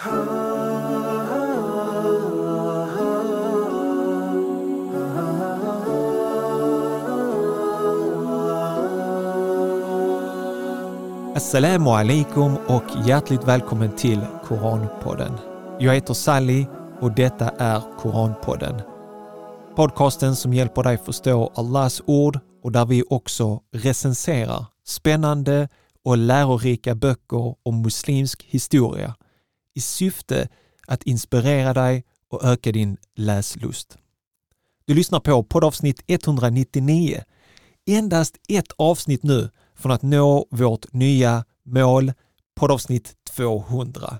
Assalamu alaikum och hjärtligt välkommen till Koranpodden. Jag heter Sally och detta är Koranpodden. Podcasten som hjälper dig förstå Allahs ord och där vi också recenserar spännande och lärorika böcker om muslimsk historia i syfte att inspirera dig och öka din läslust. Du lyssnar på poddavsnitt 199. Endast ett avsnitt nu från att nå vårt nya mål, poddavsnitt 200.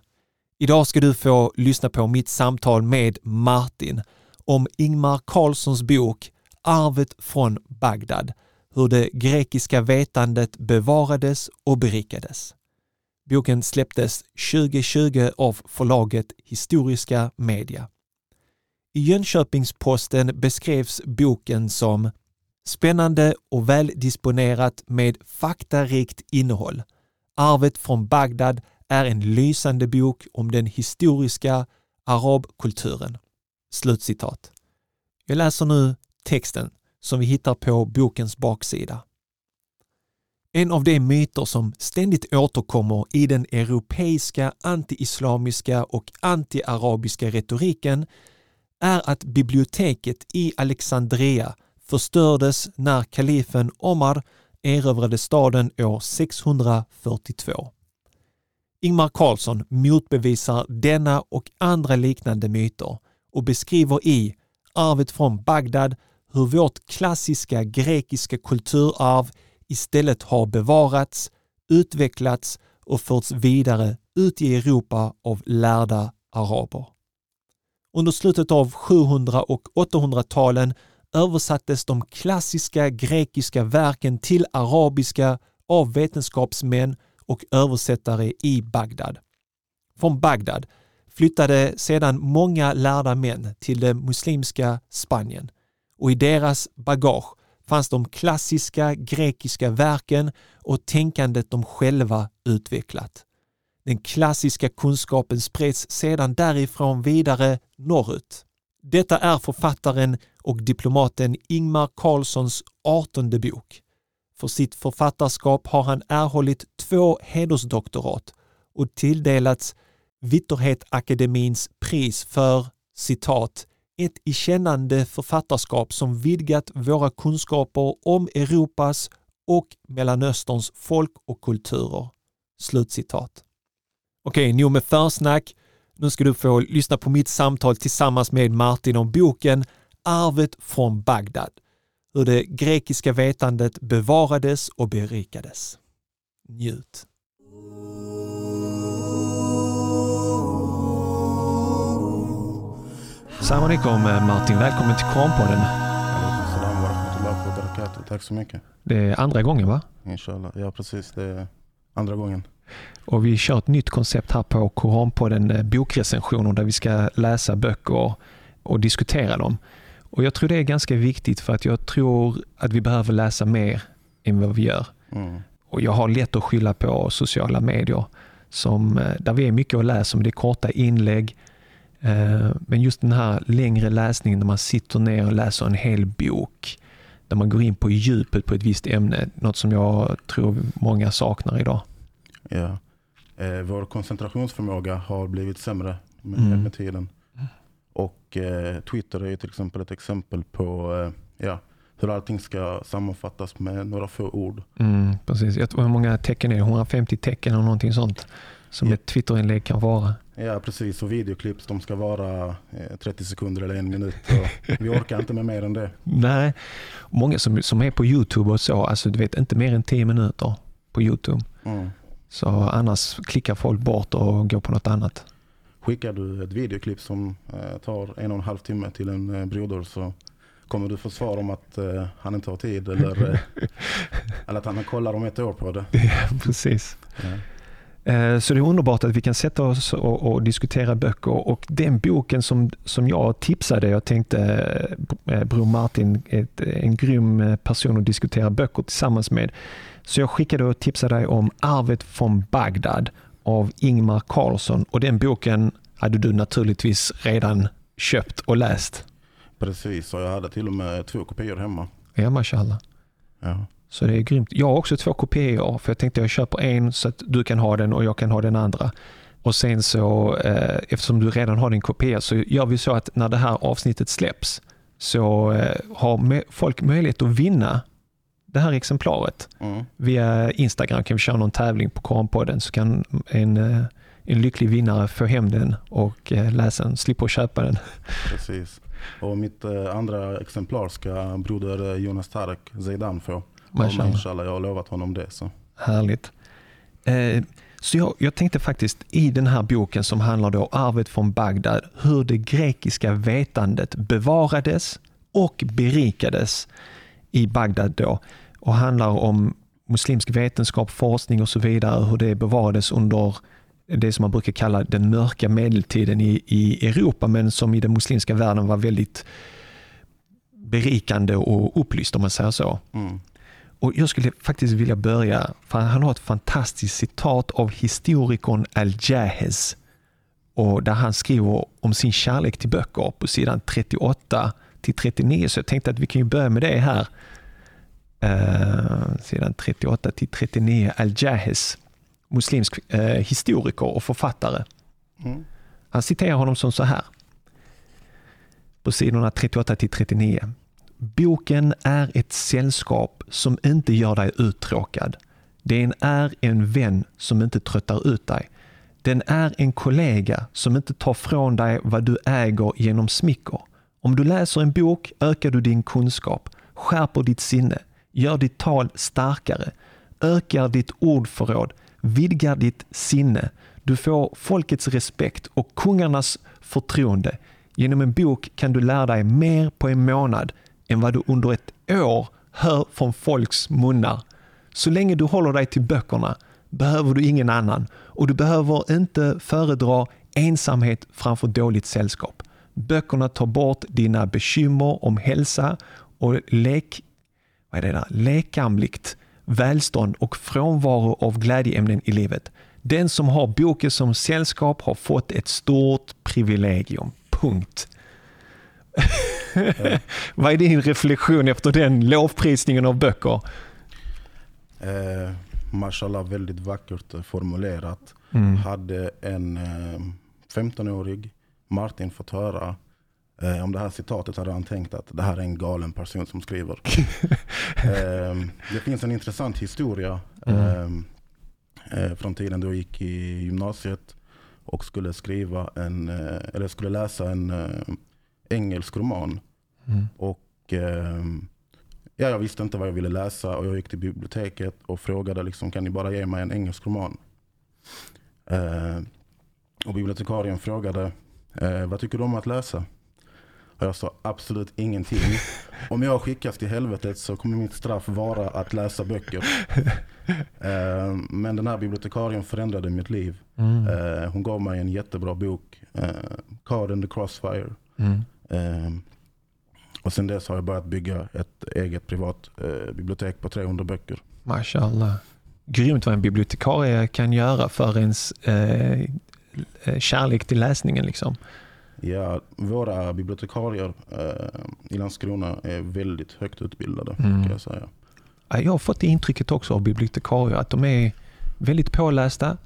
Idag ska du få lyssna på mitt samtal med Martin om Ingmar Carlssons bok Arvet från Bagdad, hur det grekiska vetandet bevarades och berikades. Boken släpptes 2020 av förlaget Historiska Media. I Jönköpings-Posten beskrevs boken som Spännande och väldisponerat med faktarikt innehåll. Arvet från Bagdad är en lysande bok om den historiska arabkulturen. Slutcitat. Jag läser nu texten som vi hittar på bokens baksida. En av de myter som ständigt återkommer i den europeiska antiislamiska och antiarabiska retoriken är att biblioteket i Alexandria förstördes när kalifen Omar erövrade staden år 642. Ingmar Carlsson motbevisar denna och andra liknande myter och beskriver i Arvet från Bagdad hur vårt klassiska grekiska kulturarv istället har bevarats, utvecklats och förts vidare ut i Europa av lärda araber. Under slutet av 700 och 800-talen översattes de klassiska grekiska verken till arabiska av vetenskapsmän och översättare i Bagdad. Från Bagdad flyttade sedan många lärda män till det muslimska Spanien och i deras bagage fanns de klassiska grekiska verken och tänkandet de själva utvecklat. Den klassiska kunskapen spreds sedan därifrån vidare norrut. Detta är författaren och diplomaten Ingmar Carlssons artonde bok. För sitt författarskap har han erhållit två hedersdoktorat och tilldelats Vitterhetakademins pris för citat ett ikännande författarskap som vidgat våra kunskaper om Europas och Mellanösterns folk och kulturer. Slutcitat. Okej, nog med försnack. Nu ska du få lyssna på mitt samtal tillsammans med Martin om boken Arvet från Bagdad. Hur det grekiska vetandet bevarades och berikades. Njut! Salam alaikum Martin, välkommen till Koranpodden. Tack så mycket. Det är andra gången va? Inshallah. Ja precis, det är andra gången. Och vi kör ett nytt koncept här på Koranpodden, eh, bokrecensioner där vi ska läsa böcker och diskutera dem. Och Jag tror det är ganska viktigt för att jag tror att vi behöver läsa mer än vad vi gör. Mm. Och Jag har lätt att skylla på sociala medier som, eh, där vi är mycket att läsa om. Det är korta inlägg. Eh, men just den här längre läsningen när man sitter ner och läser en hel bok där man går in på djupet på ett visst ämne, något som jag tror många saknar idag. Ja. Eh, vår koncentrationsförmåga har blivit sämre med, mm. med tiden. Och eh, Twitter är till exempel ett exempel på eh, ja, hur allting ska sammanfattas med några få ord. Mm, precis. hur många tecken är det? 150 tecken eller någonting sånt som ja. ett Twitterinlägg kan vara. Ja precis och videoklipp de ska vara eh, 30 sekunder eller en minut. vi orkar inte med mer än det. Nej, många som, som är på Youtube och så, alltså du vet inte mer än 10 minuter på Youtube. Mm. Så annars klickar folk bort och går på något annat. Skickar du ett videoklipp som eh, tar en och en halv timme till en eh, broder så kommer du få svar om att eh, han inte har tid eller, eh, eller att han kollar om ett år på det. Ja, precis. Ja. Eh, så det är underbart att vi kan sätta oss och, och, diskutera böcker och den boken som, som jag tipsade, jag tänkte eh, Bror Martin är en grym person att diskutera böcker tillsammans med. Så jag skickade och tipsade dig om Arvet från Bagdad av Ingmar Carlsson och den boken hade du naturligtvis redan köpt och läst. Precis, och jag hade till och med två kopior hemma. Ja, mashallah. Ja. Så det är grymt. Jag har också två kopior för jag tänkte jag köper en så att du kan ha den och jag kan ha den andra. Och sen så, eh, eftersom du redan har din kopia så gör vi så att när det här avsnittet släpps så eh, har folk möjlighet att vinna det här exemplaret. Mm. Via Instagram kan vi köra någon tävling på Koranpodden så kan en, eh, en lycklig vinnare få hem den och eh, läsa den, slippa köpa den. Precis. Och mitt eh, andra exemplar ska broder Jonas Tarek Zeidan få. Mashallah. Jag har lovat honom det. Så. Härligt. Eh, så jag, jag, tänkte faktiskt i den här boken som handlar då arvet från Bagdad, hur det grekiska vetandet bevarades och berikades i Bagdad då och handlar om muslimsk vetenskap, forskning och så vidare, hur det bevarades under det som man brukar kalla den mörka medeltiden i, i Europa, men som i den muslimska världen var väldigt berikande och upplyst om man säger så. Mm. Och Jag skulle faktiskt vilja börja, för han har ett fantastiskt citat av historikern Al-Jahez och där han skriver om sin kärlek till böcker på sidan 38 till 39. Så jag tänkte att vi kan börja med det här. Uh, sidan 38 till 39. Al-Jahez, muslimsk uh, historiker och författare. Mm. Han citerar honom som så här. På sidorna 38 till 39. Boken är ett sällskap som inte gör dig uttråkad. Den är en vän som inte tröttar ut dig. Den är en kollega som inte tar från dig vad du äger genom smicker. Om du läser en bok ökar du din kunskap, skärper ditt sinne, gör ditt tal starkare, ökar ditt ordförråd, vidgar ditt sinne. Du får folkets respekt och kungarnas förtroende. Genom en bok kan du lära dig mer på en månad än vad du under ett år hör från folks munnar. Så länge du håller dig till böckerna behöver du ingen annan och du behöver inte föredra ensamhet framför dåligt sällskap. Böckerna tar bort dina bekymmer om hälsa och lek, vad är det där? lekamligt välstånd och frånvaro av glädjeämnen i livet. Den som har boken som sällskap har fått ett stort privilegium. Punkt. Vad är din reflektion efter den lovprisningen av böcker? Eh, mashallah, väldigt vackert formulerat. Mm. Hade en eh, 15-årig Martin fått höra eh, om det här citatet hade han tänkt att det här är en galen person som skriver. eh, det finns en intressant historia Mm. eh, eh, från tiden då jag gick i gymnasiet och skulle skriva en, eh, eller skulle läsa en engelsk roman. Mm. Och eh, ja, Jag visste inte vad jag ville läsa och jag gick till biblioteket och frågade liksom, kan ni bara ge mig en engelsk roman. Eh, och Bibliotekarien frågade eh, vad tycker du om att läsa? Och jag sa absolut ingenting. Om jag skickas till helvetet så kommer mitt straff vara att läsa böcker. Eh, men den här bibliotekarien förändrade mitt liv. Mm. Eh, hon gav mig en jättebra bok, eh, Card and the Crossfire. Mm. Eh, och sen dess har jag börjat bygga ett eget privat eh, bibliotek på 300 böcker. Mashallah. Grymt vad en bibliotekarie kan göra för ens eh, eh, kärlek till läsningen. Liksom. Ja, våra bibliotekarier eh, i Landskrona är väldigt högt utbildade. Mm. Kan jag, säga. Ja, Jag har fått det intrycket också av bibliotekarier att de är väldigt pålästa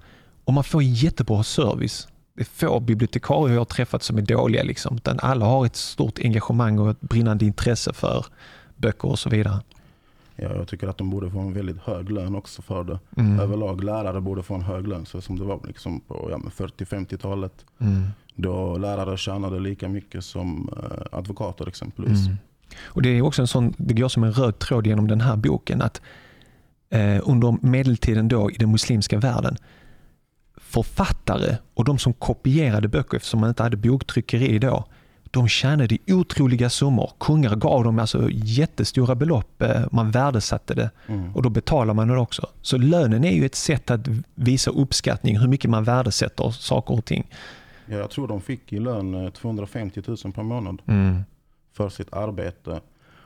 och man får jättebra service. Det är få bibliotekarier jag har träffat som är dåliga. Liksom, utan alla har ett stort engagemang och ett brinnande intresse för böcker och så vidare. Ja, jag tycker att de borde få en väldigt hög lön också för det. Mm. Överlag lärare borde få en hög lön, så som det var liksom på ja, men 40-50-talet. Mm. Då lärare tjänade lika mycket som eh, advokater exempelvis. Mm. Och Det är också en sån, det går som en röd tråd genom den här boken att eh, under medeltiden då i den muslimska världen författare och de som kopierade böcker eftersom man inte hade boktryckeri då de tjänade otroliga summor. Kungar gav dem alltså jättestora belopp. eh, Man värdesatte det Mm. och då betalar man det också. Så lönen är ju ett sätt att visa uppskattning, hur mycket man värdesätter saker och ting. Ja, jag tror de fick i lön eh, 250 000 per månad. Mm. för sitt arbete.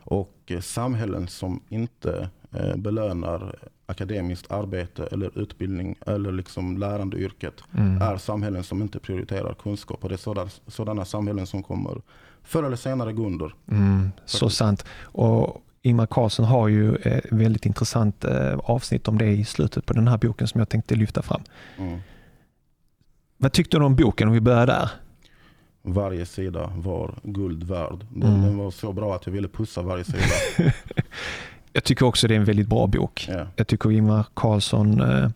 Och eh, samhällen som inte eh, belönar akademiskt arbete eller utbildning eller liksom lärandeyrket Mm. är samhällen som inte prioriterar kunskap. Och det är sådana, sådana samhällen som kommer förr eller senare gå under. Mm, så sant. Och Ingmar Karlsson har ju ett väldigt intressant eh, avsnitt om det i slutet på den här boken som jag tänkte lyfta fram. Mm. Vad tyckte du om boken om vi börjar där? Varje sida var guld värd. Den, Mm. den var så bra att jag ville pussa varje sida. Jag tycker också det är en väldigt bra bok. Ja. Jag tycker Ingmar Karlsson eh,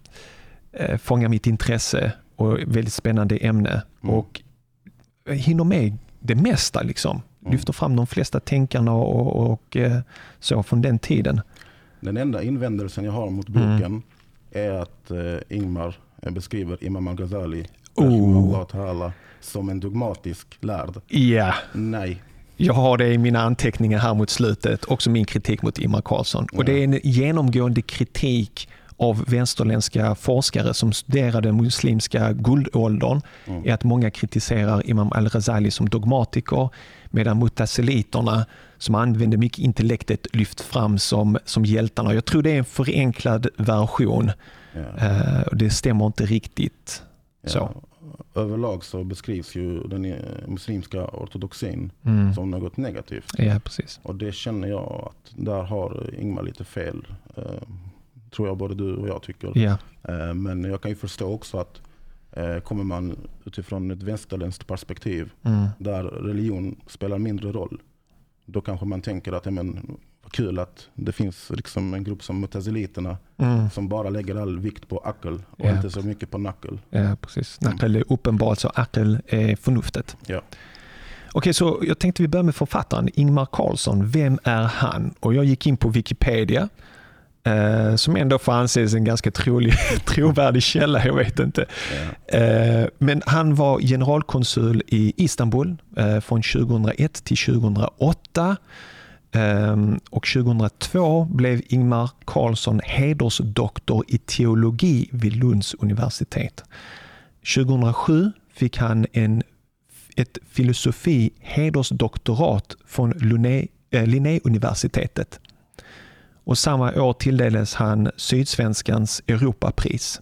eh, fångar mitt intresse och väldigt spännande ämne. Mm. Och hinner med det mesta. Liksom. Mm. Lyfter fram de flesta tänkarna och, och eh, så från den tiden. Den enda invändelsen jag har mot Mm. boken är att eh, Ingmar eh, beskriver Imam al-Ghazali Oh. som en dogmatisk lärd. Ja, Nej, jag har det i mina anteckningar här mot slutet. Också min kritik mot Ingmar Carlsson. Och det är en genomgående kritik av vänsterländska forskare som studerade muslimska guldåldern Mm. är att många kritiserar Imam al-Ghazali som dogmatiker medan mutasiliterna som använde mycket intellektet lyft fram som, som hjältarna. Jag tror det är en förenklad version. ja, och det stämmer inte riktigt. Så. Överlag så beskrivs ju den eh, muslimska ortodoxin Mm. som något negativt. Ja, precis. Och det känner jag att där har Ingmar lite fel. Eh, tror jag både du och jag tycker. Ja. Eh, men jag kan ju förstå också att eh, kommer man utifrån ett västerländskt perspektiv Mm. där religion spelar mindre roll. Då kanske man tänker att ja, men, kul att det finns liksom en grupp som mutaziliterna Mm. som bara lägger all vikt på akel och Ja. inte så mycket på nackel. Ja, precis. Nackel är uppenbart, så akel är förnuftet. Ja. Okej, så jag tänkte vi börjar med författaren Ingmar Carlsson. Vem är han? Och jag gick in på Wikipedia, eh, som ändå får anses en ganska trolig, trovärdig källa, jag vet inte. Ja. Eh, men han var generalkonsul i Istanbul eh, från 2001 till 2008. Ehm, och 2002 blev Ingmar Carlsson hedersdoktor i teologi vid Lunds universitet. 2007 fick han en, ett filosofi hedersdoktorat från Linné, eh, Linnéuniversitetet. Och samma år tilldelades han Sydsvenskans Europapris.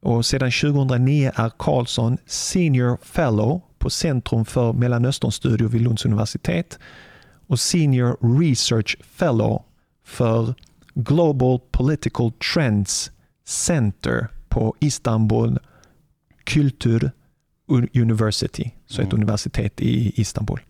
Och sedan 2009 är Carlsson Senior Fellow på Centrum för Mellanösternstudier vid Lunds universitet och Senior Research Fellow för Global Political Trends Center på Istanbul Kültür University, så ett Mm. universitet i Istanbul.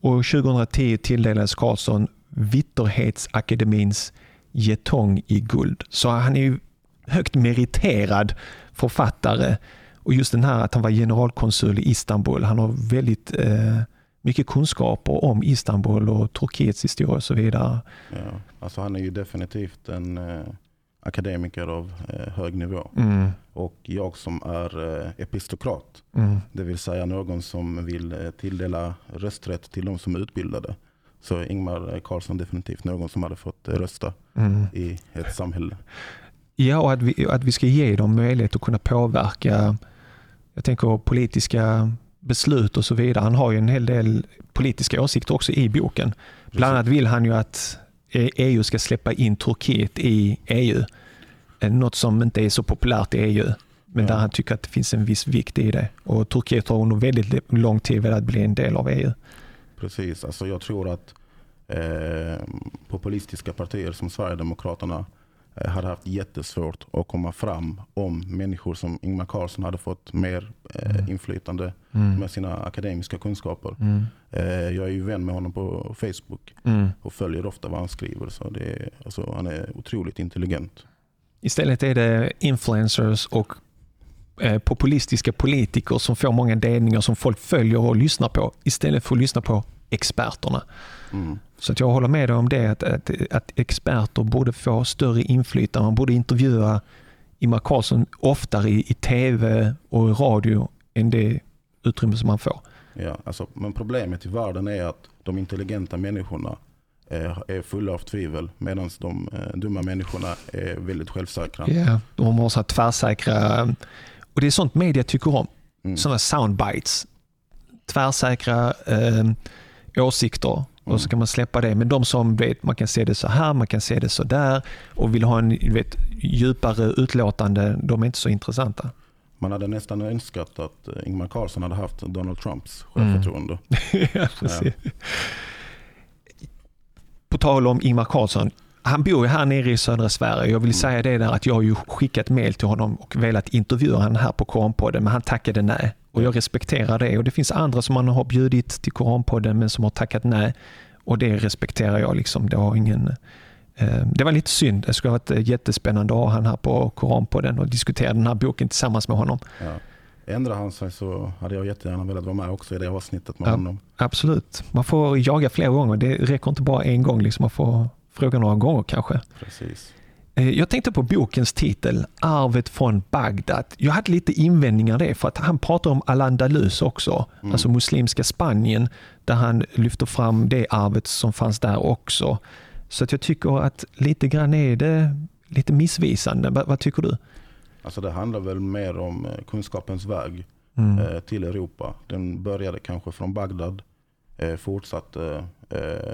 Och 2010 tilldelades Carlsson Vitterhetsakademins getong i guld. Så han är ju högt meriterad författare. Och just den här att han var generalkonsul i Istanbul. Han har väldigt eh, mycket kunskaper om Istanbul och Turkiets historia och så vidare. Ja. Alltså han är ju definitivt en eh, akademiker av eh, hög nivå. Mm, Och jag som är eh, epistokrat, mm, det vill säga någon som vill eh, tilldela rösträtt till de som är utbildade. Så Ingmar Carlsson definitivt någon som hade fått eh, rösta mm. i ett samhälle. Ja, och att vi, att vi ska ge dem möjlighet att kunna påverka jag tänker politiska beslut och så vidare. Han har ju en hel del politiska åsikter också i boken. Bland annat vill han ju att EU ska släppa in Turkiet i EU. Eh, Något som inte är så populärt i EU. Men Ja. där han tycker att det finns en viss vikt i det. Och Turkiet har under väldigt lång tid velat bli en del av E EU. Precis, alltså jag tror att eh, populistiska partier som Sverigedemokraterna hade haft jättesvårt att komma fram om människor som Ingmar Carlsson hade fått mer eh, Mm. inflytande Mm. med sina akademiska kunskaper. Mm. Eh, jag är ju vän med honom på Facebook Mm. och följer ofta vad han skriver. Så det är, alltså, han är otroligt intelligent. Istället är det influencers och eh, populistiska politiker som får många delningar som folk följer och lyssnar på istället för att lyssna på experterna. Mm. Så att jag håller med dig om det, att, att, att experter borde få större inflytande. Man borde intervjua Ingmar Carlsson oftare i, i tv och i radio än det utrymme som han får. Ja, alltså, men problemet i världen är att de intelligenta människorna eh, är fulla av tvivel medan de eh, dumma människorna är väldigt självsäkra. Ja, de har så tvärsäkra... Och det är sånt media tycker om. Mm. Sådana soundbites. Tvärsäkra eh, åsikter och så kan man släppa det. Men de som vet, man kan se det så här, man kan se det så där och vill ha en vet, djupare utlåtande, de är inte så intressanta. Man hade nästan önskat att eh, Ingmar Carlsson hade haft Donald Trumps självförtroende. Mm. ja, precis. Ja. På tal om Ingmar Carlsson, han bor ju här nere i södra Sverige. Jag vill mm. säga det där att jag har ju skickat mail till honom och velat intervjua honom här på Koranpodden, men han tackade nej. Och jag respekterar det. Och det finns andra som man har bjudit till Koranpodden men som har tackat nej. Och det respekterar jag. Liksom. Det, har ingen, eh, det var lite synd. Det skulle ha varit eh, jättespännande att ha han här på Koranpodden och diskutera den här boken tillsammans med honom. Ja. Ändrar han sig så hade jag jättegärna velat vara med också i det avsnittet med ja, honom. Absolut. Man får jaga flera gånger. Det räcker inte bara en gång. Liksom. Man får fråga några gånger kanske. Precis. Eh, jag tänkte på bokens titel, Arvet från Bagdad. Jag hade lite invändningar det, för att han pratar om Al-Andalus också, mm. alltså muslimska Spanien, där han lyfter fram det arvet som fanns där också. Så att jag tycker att lite grann är det lite missvisande. Vad, vad tycker du? Alltså det handlar väl mer om eh, kunskapens väg mm. eh, till Europa. Den började kanske från Bagdad, fortsatte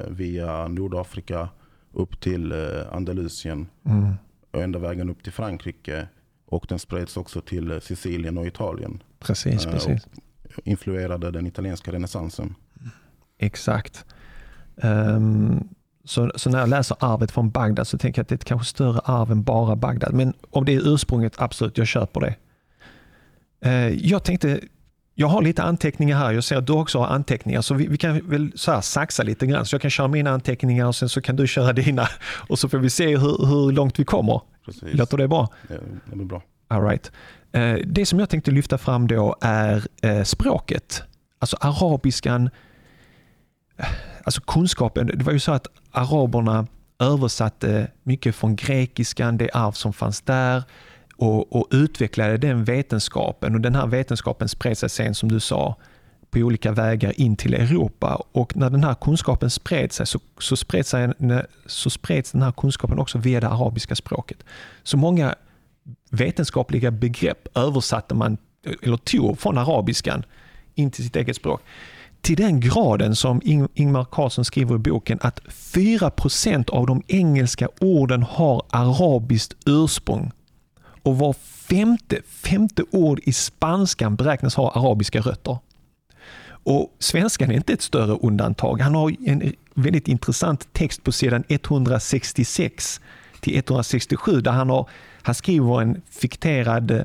via Nordafrika, upp till eh, Andalusien mm. och ända vägen upp till Frankrike. Och den spreds också till eh, Sicilien och Italien. Precis, eh, precis. influerade den italienska renässansen. Exakt. Um, så, så, när jag läser arvet från Bagdad så tänker jag att det är ett kanske större arv än bara Bagdad. Men om det är ursprunget, absolut, jag köper det. Uh, jag tänkte jag har lite anteckningar här. Jag ser att du också har anteckningar. Så vi, vi kan väl så här saxa lite grann. Så jag kan köra mina anteckningar och sen så kan du köra dina. Och så får vi se hur, hur långt vi kommer. Precis. Låter det bra? Ja, det är bra. All right. Eh, det som jag tänkte lyfta fram då är eh, språket. Alltså arabiskan, alltså kunskapen. Det var ju så att araberna översatte mycket från grekiskan, det arv som fanns där och, och utvecklade den vetenskapen och den här vetenskapen spred sig sen som du sa på olika vägar in till Europa och när den här kunskapen spred sig så, så, spred sig, så spreds den här kunskapen också via det arabiska språket. Så många vetenskapliga begrepp översatte man, eller tog från arabiskan in till sitt eget språk. Till den graden som Ingmar Carlsson skriver i boken att 4% av de engelska orden har arabiskt ursprung och var femte, femte ord i spanskan beräknas ha arabiska rötter. Och Svenskan är inte ett större undantag. Han har en väldigt intressant text på sidan 166 till 167 där han, har, han skriver en fikterad, eh,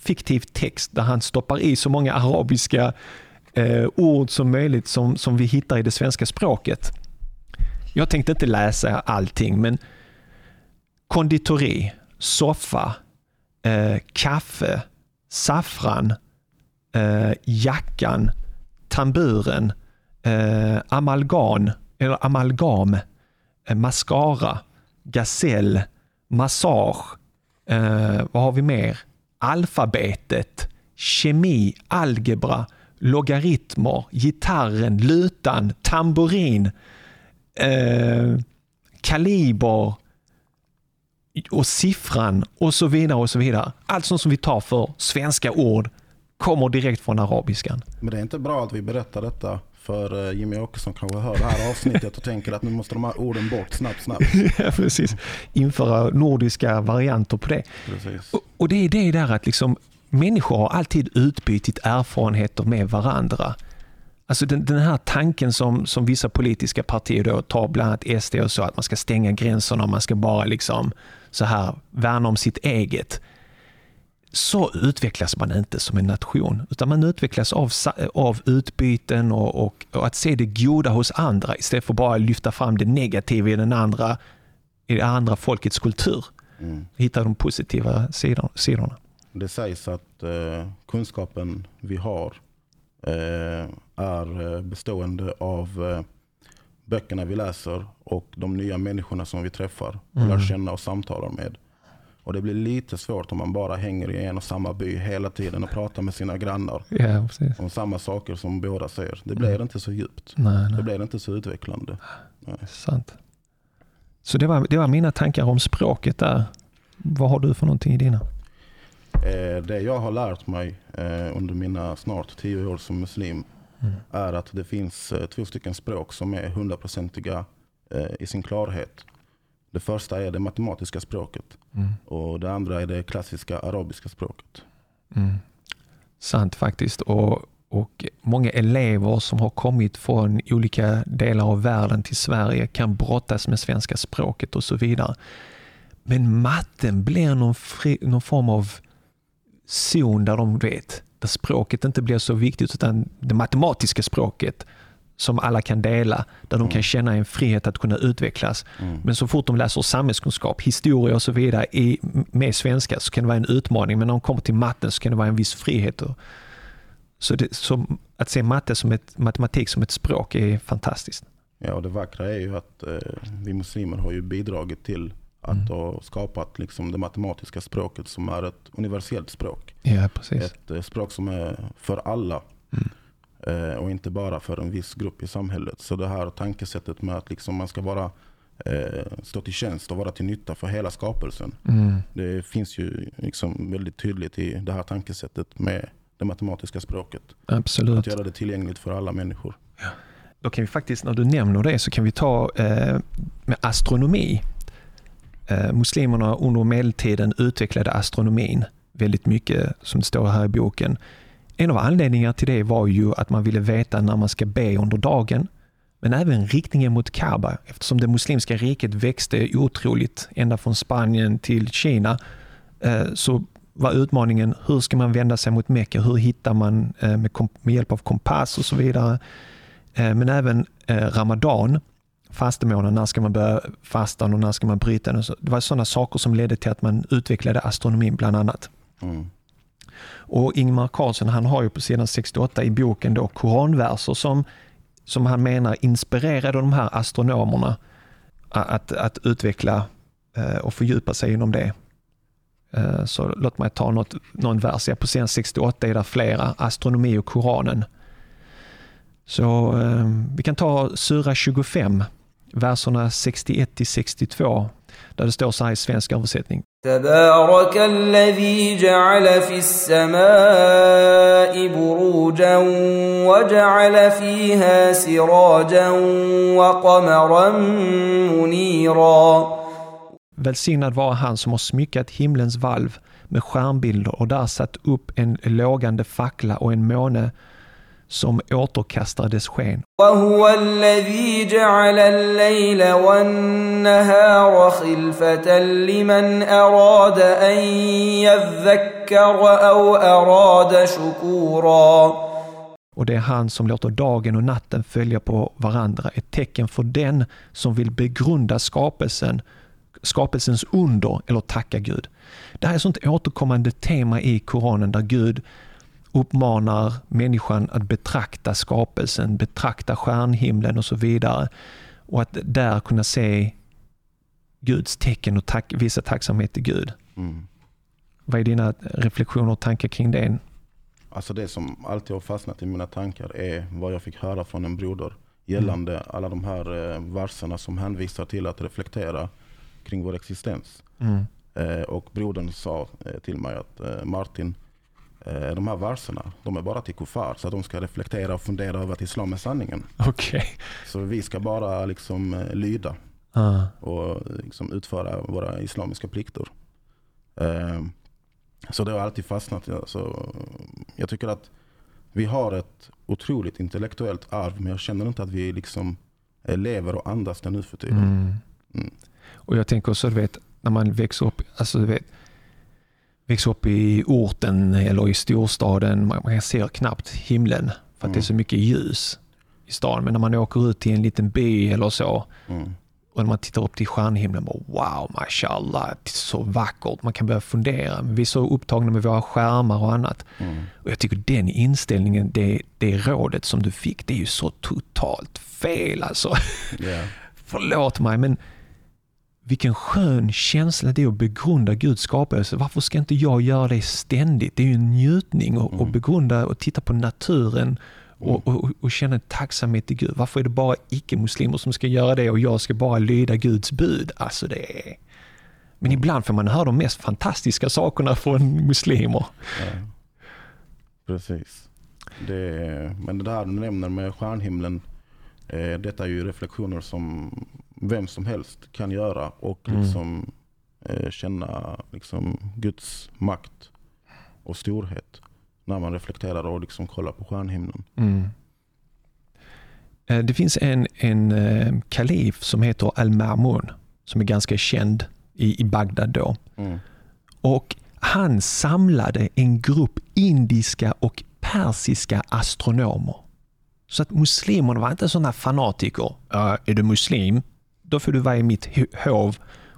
fiktiv text där han stoppar i så många arabiska eh, ord som möjligt som, som vi hittar i det svenska språket. Jag tänkte inte läsa allting men konditori, soffa, eh, kaffe, saffran, eh, jackan, tamburen, eh, amalgam, eller amalgam, eh, mascara, gasell, massage, eh, vad har vi mer? Alfabetet, kemi, algebra, logaritmer, gitarren, lutan, tamburin, eh, kaliber, och siffran och så vidare. och så vidare. Allt sånt som vi tar för svenska ord kommer direkt från arabiskan. Men det är inte bra att vi berättar detta för eh, Jimmy Åkesson kanske hör det här avsnittet och tänker att nu måste de här orden bort snabbt, snabbt. ja, precis. Införa nordiska varianter på det. Precis. Och, och det är det där att liksom, människor har alltid utbytt erfarenheter med varandra. Alltså den, den, här tanken som, som vissa politiska partier då tar, bland annat SD och så, att man ska stänga gränserna och man ska bara liksom så här värna om sitt eget. Så utvecklas man inte som en nation, utan man utvecklas av, av utbyten och, och, och att se det goda hos andra istället för bara lyfta fram det negativa i den andra, i det andra folkets kultur. Mm. Hitta de positiva sidorna. Det sägs att eh, kunskapen vi har eh, är eh, bestående av eh, böckerna vi läser och de nya människorna som vi träffar mm. lär känna och samtalar med. Och Det blir lite svårt om man bara hänger i en och samma by hela tiden och pratar med sina grannar ja, om samma saker som båda säger. Det blir mm. inte så djupt. Nej, nej. Det blir inte så utvecklande. Nej. Sant. Så det var, det var mina tankar om språket där. Vad har du för någonting i dina? Eh, det jag har lärt mig eh, under mina snart tio år som muslim mm. är att det finns eh, två stycken språk som är hundraprocentiga eh, i sin klarhet. Det första är det matematiska språket mm. och det andra är det klassiska arabiska språket. Mm. Sant faktiskt. Och, och många elever som har kommit från olika delar av världen till Sverige kan brottas med svenska språket och så vidare. Men matten blir någon, fri, någon form av zon där de vet, där språket inte blir så viktigt utan det matematiska språket som alla kan dela, där de mm. kan känna en frihet att kunna utvecklas. Mm. Men så fort de läser samhällskunskap, historia och så vidare i, med svenska så kan det vara en utmaning, men när de kommer till matten så kan det vara en viss frihet. Och, så, det, så att se matte som ett, matematik som ett språk är fantastiskt. Ja, och det vackra är ju att eh, vi muslimer har ju bidragit till att mm. ha skapat liksom det matematiska språket som är ett universellt språk. Ja, precis. Ett eh, språk som är för alla. Mm. Eh, och inte bara för en viss grupp i samhället. Så det här tankesättet med att liksom man ska vara eh, stå till tjänst och vara till nytta för hela skapelsen. Mm. Det finns ju liksom väldigt tydligt i det här tankesättet med det matematiska språket. Absolut. Att göra det tillgängligt för alla människor. Ja. Då kan vi faktiskt, när du nämner det, så kan vi ta eh, med astronomi. Eh, muslimerna under medeltiden utvecklade astronomin väldigt mycket, som det står här i boken. En av anledningarna till det var ju att man ville veta när man ska be under dagen, men även riktningen mot Kaaba eftersom det muslimska riket växte otroligt ända från Spanien till Kina eh, så var utmaningen hur ska man vända sig mot Mecka? Hur hittar man eh, med, hjälp av kompass och så vidare. Eh, men även eh, Ramadan, fastemånaden, när ska man börja fasta och när ska man bryta den? Det var sådana saker som ledde till att man utvecklade astronomin bland annat. Mm. Och Ingmar Carlsson han har ju på sidan 68 i boken då koranverser som, som han menar inspirerade de här astronomerna att, att utveckla eh, och fördjupa sig inom det. Eh, så låt mig ta något, någon vers. På sidan 68 är det flera, astronomi och Koranen. Så eh, vi kan ta Sura 25, verserna 61 till 62 där det står så här i svensk översättning. Välsignad vara han som har smyckat himlens valv med stjärnbilder och där satt upp en lågande fackla och en måne som återkastar dess sken. وهو الذي جعل الليل والنهار خلفة لمن أراد أن يذكر أو أراد شكورا och det är han som låter dagen och natten följa på varandra, ett tecken för den som vill begrunda skapelsen, skapelsens under eller tacka Gud. Det här är ett sånt återkommande tema i Koranen där Gud uppmanar människan att betrakta skapelsen, betrakta stjärnhimlen och så vidare. Och att där kunna se Guds tecken och tack, visa tacksamhet till Gud. Mm. Vad är dina reflektioner och tankar kring det? Alltså det som alltid har fastnat i mina tankar är vad jag fick höra från en broder gällande mm. alla de här eh, verserna som hänvisar till att reflektera kring vår existens. Mm. Eh, och brodern sa eh, till mig att Martin, de här verserna, de är bara till kuffar. Så att de ska reflektera och fundera över att islam är sanningen. Okay. Så vi ska bara liksom eh, lyda ah. och liksom utföra våra islamiska plikter. Eh, så det har alltid fastnat. Så jag tycker att vi har ett otroligt intellektuellt arv men jag känner inte att vi liksom lever och andas det nu för tiden. Mm. Mm. Och jag tänker också, du vet, när man växer upp, alltså du vet, växer upp i orten eller i storstaden, man ser knappt himlen för att mm. det är så mm. mycket ljus i stan. Men när man åker ut till en liten by eller så mm. och när man tittar upp till stjärnhimlen, bara, wow, mashallah, det är så vackert. Man kan börja fundera. Vi är så upptagna med våra skärmar och annat. Mm. Och Jag tycker den inställningen, det, det rådet som du fick, det är ju så totalt fel alltså. Yeah. Förlåt mig, men vilken skön känsla det är att begrunda Guds skapelse. Varför ska inte jag göra det ständigt? Det är ju en njutning att mm. begrunda och titta på naturen och, mm. och, och, känna tacksamhet till Gud. Varför är det bara icke-muslimer som ska göra det och jag ska bara lyda Guds bud? Alltså det är... Men mm. ibland får man höra de mest fantastiska sakerna från muslimer. Ja. Precis. Det, men det där du nämner med stjärnhimlen, eh, detta är ju reflektioner som vem som helst kan göra och Mm. liksom eh, känna liksom Guds makt och storhet när man reflekterar och liksom kollar på stjärnhimlen. Mm. Eh, Det finns en, en eh, kalif som heter Al-Mamun som är ganska känd i, i Bagdad då. Mm. Och han samlade en grupp indiska och persiska astronomer. Så att muslimerna var inte sådana fanatiker. Ja, är du muslim, då får du vara i mitt ho- hov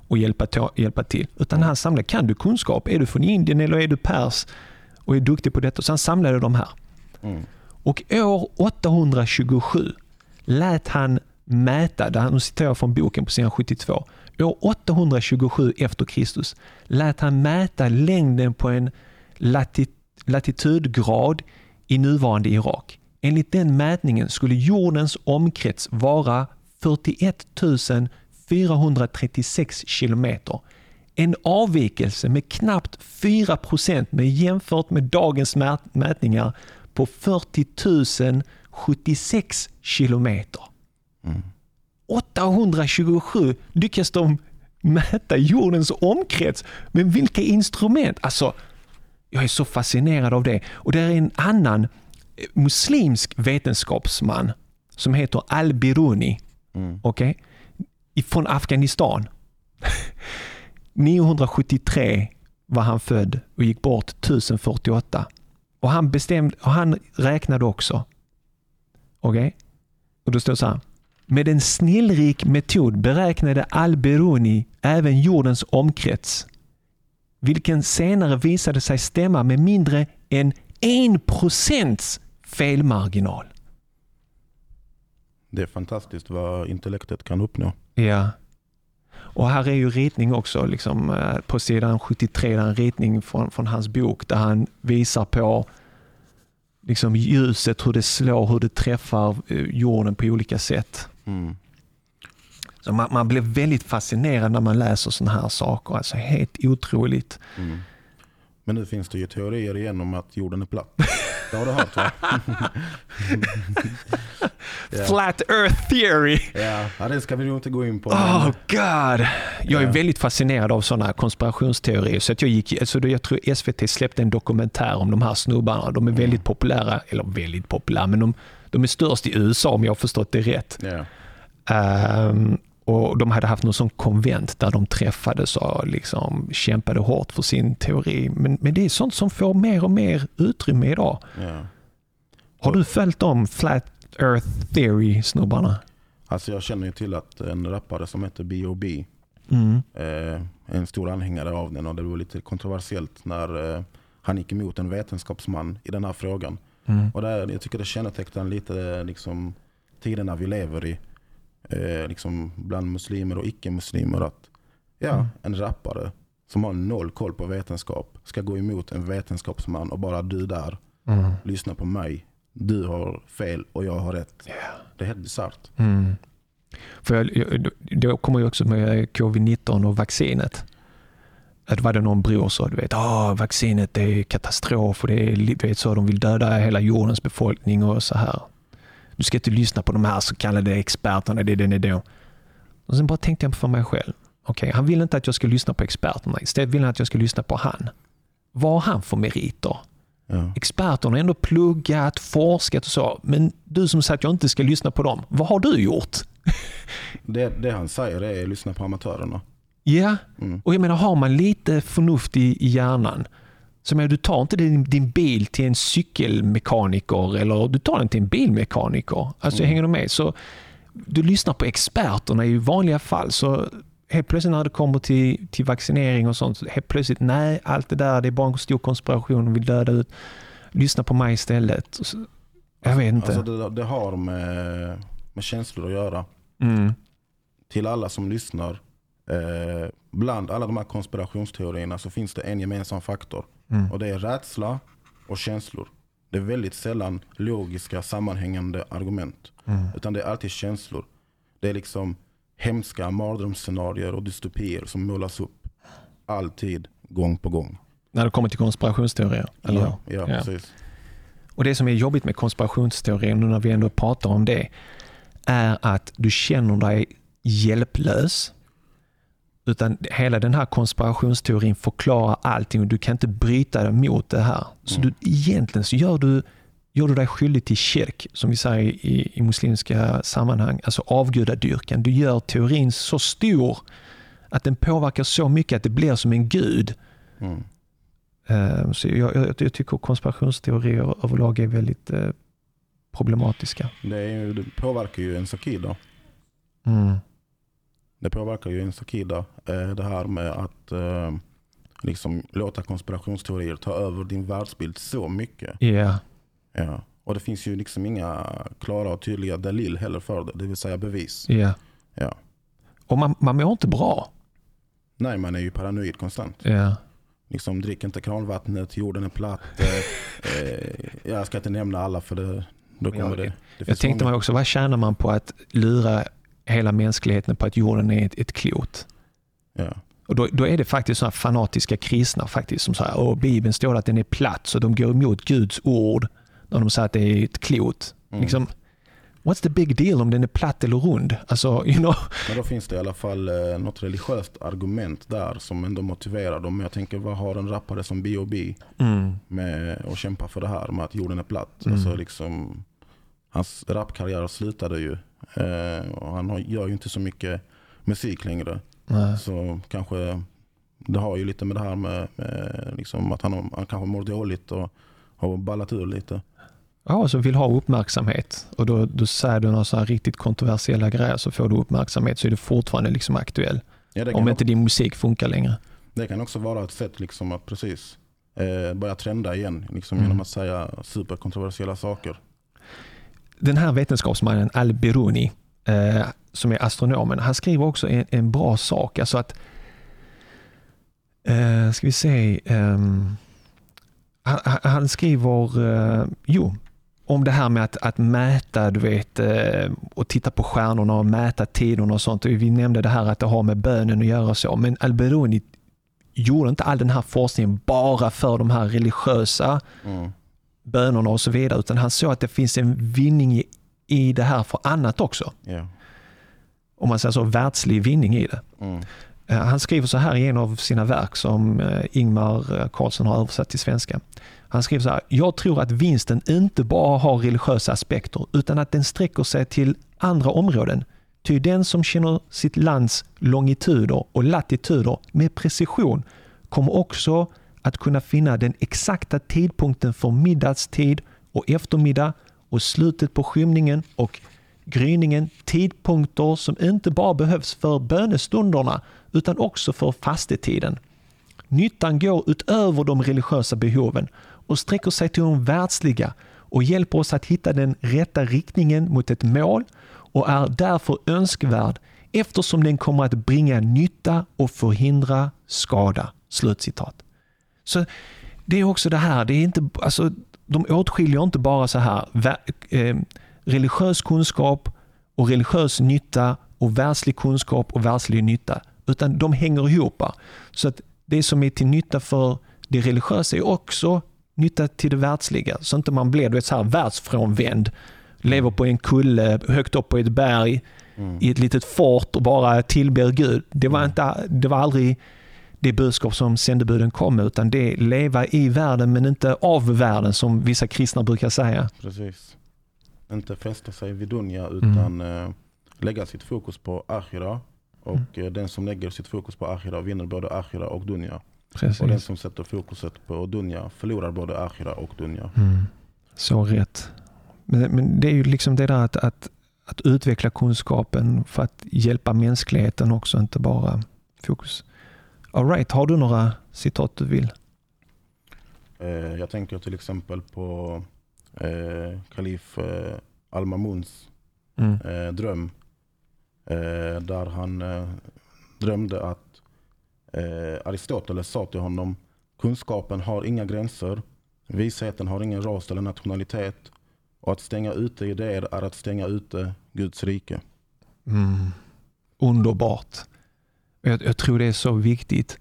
och hjälpa, to- hjälpa till. Utan han samlade, kan du kunskap? Är du från Indien eller är du pers och är duktig på detta? Så han samlade de här. Mm. Och år 827 lät han mäta, det här nu citerar jag från boken på sidan 72. År 827 efter Kristus lät han mäta längden på en lati, latitudgrad i nuvarande Irak. Enligt den mätningen skulle jordens omkrets vara 41 436 kilometer. En avvikelse med knappt 4 procent med jämfört med dagens mät- mätningar på 40 076 kilometer. Mm. 827 lyckas de mäta jordens omkrets. Men vilka instrument? Alltså, jag är så fascinerad av det. Och det är en annan muslimsk vetenskapsman som heter Al-Biruni. Mm. Okej? Okay? Från Afghanistan. 973 var han född och gick bort 1048. Och han, bestämde, och han räknade också. Okej? Och då står det så här. Med en snillrik metod beräknade Al-Biruni även jordens omkrets, vilken senare visade sig stämma med mindre än 1 procents felmarginal. Det är fantastiskt vad intellektet kan uppnå. Ja. Och här är ju ritning också, liksom, eh, på sidan 73, där är en ritning från, från hans bok där han visar på liksom, ljuset, hur det slår, hur det träffar eh, jorden på olika sätt. Mm. Så man, man blir väldigt fascinerad när man läser sådana här saker. Alltså helt otroligt. Mm. Men nu finns det ju teorier igen om att jorden är platt. Det har du hört va? Ja. Flat Earth Theory! Ja, ja, det ska vi nog inte gå in på. Oh men- god! Jag är Ja. väldigt fascinerad av sådana konspirationsteorier. Så att jag, gick, alltså jag tror SVT släppte en dokumentär om de här snubbarna. De är väldigt populära, eller väldigt populära, men de, de är störst i USA om jag har förstått det rätt. Ja. Och De hade haft någon sån konvent där de träffades och liksom kämpade hårt för sin teori. Men, men det är sånt som får mer och mer utrymme idag. Ja. Har du följt om Flat Earth Theory-snubbarna? Alltså jag känner ju till att en rappare som heter B.O.B. Mm. eh, är en stor anhängare av den och det var lite kontroversiellt när eh, han gick emot en vetenskapsman i den här frågan. Mm. Och det, är- jag tycker det kännetecknar lite eh, liksom, tiderna vi lever i. Eh, liksom bland muslimer och icke-muslimer. Att ja, Mm. en rappare som har noll koll på vetenskap ska gå emot en vetenskapsman och bara du där, Mm. lyssna på mig. Du har fel och jag har rätt. Ja. Det är helt bisarrt. Mm. För jag, jag, då kommer jag också med covid-19 och vaccinet. Att var det någon bror sa, du vet, ah, vaccinet är katastrof och det är vet, så, de vill döda hela jordens befolkning och så här. Du ska inte lyssna på de här så kallade experterna, det är den då. Och sen bara tänkte jag för mig själv, okej, han vill inte att jag ska lyssna på experterna, istället vill han att jag ska lyssna på han. Vad har han för meriter? Ja. Experterna har ändå pluggat, forskat och så. Men du som säger att jag inte ska lyssna på dem, vad har du gjort? Det, det han säger är att lyssna på amatörerna. Ja, Mm. och jag menar har man lite förnuft i, i hjärnan, jag menar, du tar inte din, din bil till en cykelmekaniker eller du tar den till en bilmekaniker. Alltså Mm. hänger du med? Så du lyssnar på experterna i vanliga fall. Så helt plötsligt när det kommer till, till vaccinering och sånt, så helt plötsligt, nej, allt det där, det är bara en stor konspiration, de vill döda ut. Lyssna på mig istället. Och Jag vet inte. Alltså det, det har med, med känslor att göra. mm. Till alla som lyssnar, eh, bland alla de här konspirationsteorierna så finns det en gemensam faktor. Mm. Och det är rädsla och känslor. Det är väldigt sällan logiska sammanhängande argument. Mm. Utan det är alltid känslor. Det är liksom hemska mardrömsscenarier och dystopier som målas upp. Alltid, gång på gång. När det kommer till konspirationsteorier. Eller? Ja, ja, Ja. precis. Och Det som är jobbigt med konspirationsteorier, nu när vi ändå pratar om det, är att du känner dig hjälplös. Utan hela den här konspirationsteorin förklarar allting och du kan inte bryta dig mot det här. Så du, egentligen så gör du, gör du dig skyldig till kyrk, som vi säger i, i muslimska sammanhang, alltså avgudadyrkan. Du gör teorin så stor att den påverkar så mycket att det blir som en gud. Mm. Eh, Så jag, jag, jag tycker konspirationsteorier överlag är väldigt eh, problematiska. Det, är det påverkar ju ens akida. Mm. Det påverkar ju ens akida. Eh, det här med att eh, liksom låta konspirationsteorier ta över din världsbild så mycket. Ja, Ja. Och det finns ju liksom inga klara och tydliga dalil heller för det. Det vill säga bevis. ja. Ja. Och man, man mår inte bra. Nej, man är ju paranoid konstant. Ja. Liksom, drick inte kranvattnet, jorden är platt. Eh, eh, jag ska inte nämna alla för det, då kommer jag- det. det Jag tänkte många- mig också, vad tjänar man på att lura hela mänskligheten på att jorden är ett, ett klot? Ja. Och då, då är det faktiskt sådana fanatiska kristna faktiskt som säger att Bibeln står att den är platt, så de går emot Guds ord när de säger att det är ett klot. Mm. Liksom, what's the big deal om den är platt eller rund? Alltså, you know. Men då finns det i alla fall eh, något religiöst argument där som ändå motiverar dem. Men jag tänker, vad har en rappare som B.O.B. Mm. med att kämpa för det här med att jorden är platt? Mm. Alltså liksom, hans rapkarriär slutade ju. Eh, och han har, gör ju inte så mycket musik längre. Nej. Så kanske det har ju lite med det här med, med liksom att han, har- han kanske mår dåligt och har ballat ur lite. Ja, så vill ha uppmärksamhet och då, då säger du några så här riktigt kontroversiella grejer så får du uppmärksamhet så är du fortfarande liksom aktuell. Ja, Om inte din musik funkar längre. det kan också vara ett sätt liksom att precis eh, börja trenda igen liksom Mm. genom att säga superkontroversiella saker. Den här vetenskapsmannen Al-Biruni, eh, som är astronomen, han skriver också en, en bra sak. Alltså att, eh, ska vi se, eh, han, han- skriver, eh, jo, om det här med att, att mäta, du vet, eh, och titta på stjärnorna och mäta tiderna och sånt. Vi nämnde det här att det har med bönen att göra och så, men Al-Biruni gjorde inte all den här forskningen bara för de här religiösa Mm bönerna och så vidare, utan han såg att det finns en vinning i, det här för annat också. Ja. Om man säger så, världslig vinning i det. Mm. Eh, Han skriver så här i en av sina verk som eh, Ingmar eh, Karlsson har översatt till svenska. Han skriver så här, jag tror att vinsten inte bara har religiösa aspekter utan att den sträcker sig till andra områden. Ty den som känner sitt lands longituder och latituder med precision kommer också att kunna finna den exakta tidpunkten för middagstid och eftermiddag och slutet på skymningen och gryningen tidpunkter som inte bara behövs för bönestunderna utan också för fastetiden. Nyttan går utöver de religiösa behoven och sträcker sig till de världsliga och hjälper oss att hitta den rätta riktningen mot ett mål och är därför önskvärd eftersom den kommer att bringa nytta och förhindra skada. Slutcitat. Så det är också det här, det är inte, alltså, de åtskiljer inte bara så här eh, religiös kunskap och religiös nytta och världslig kunskap och världslig nytta, utan de hänger ihop. Så att det som är till nytta för det religiösa är också nytta till det världsliga. Så inte man blir du vet, så här världsfrånvänd, lever på en kulle högt upp på ett berg Mm. i ett litet fort och bara tillber Gud. Det var, inte, det var aldrig det budskap som sändebuden kom med, utan det är leva i världen men inte av världen som vissa kristna brukar säga. Precis. Inte fästa sig vid dunja Mm. utan eh, lägga sitt fokus på akhira. Och eh, den som lägger sitt fokus på akhira vinner både akhira och dunja. Och den Precis. som sätter fokuset på dunja förlorar både akhira och dunja. Mm. Så rätt. Men, men det är ju liksom det där att, att, att utveckla kunskapen för att hjälpa mänskligheten också, inte bara fokus. All right, har du några citat du vill? Eh, jag tänker till exempel på eh, kalif eh, Al-Mamuns Mm. dröm. Där han drömde att Aristoteles sa till honom kunskapen har inga gränser, visheten har ingen ras eller nationalitet och att stänga ute idéer är att stänga ute Guds rike. Mm. Underbart. Jag, jag tror det är så viktigt.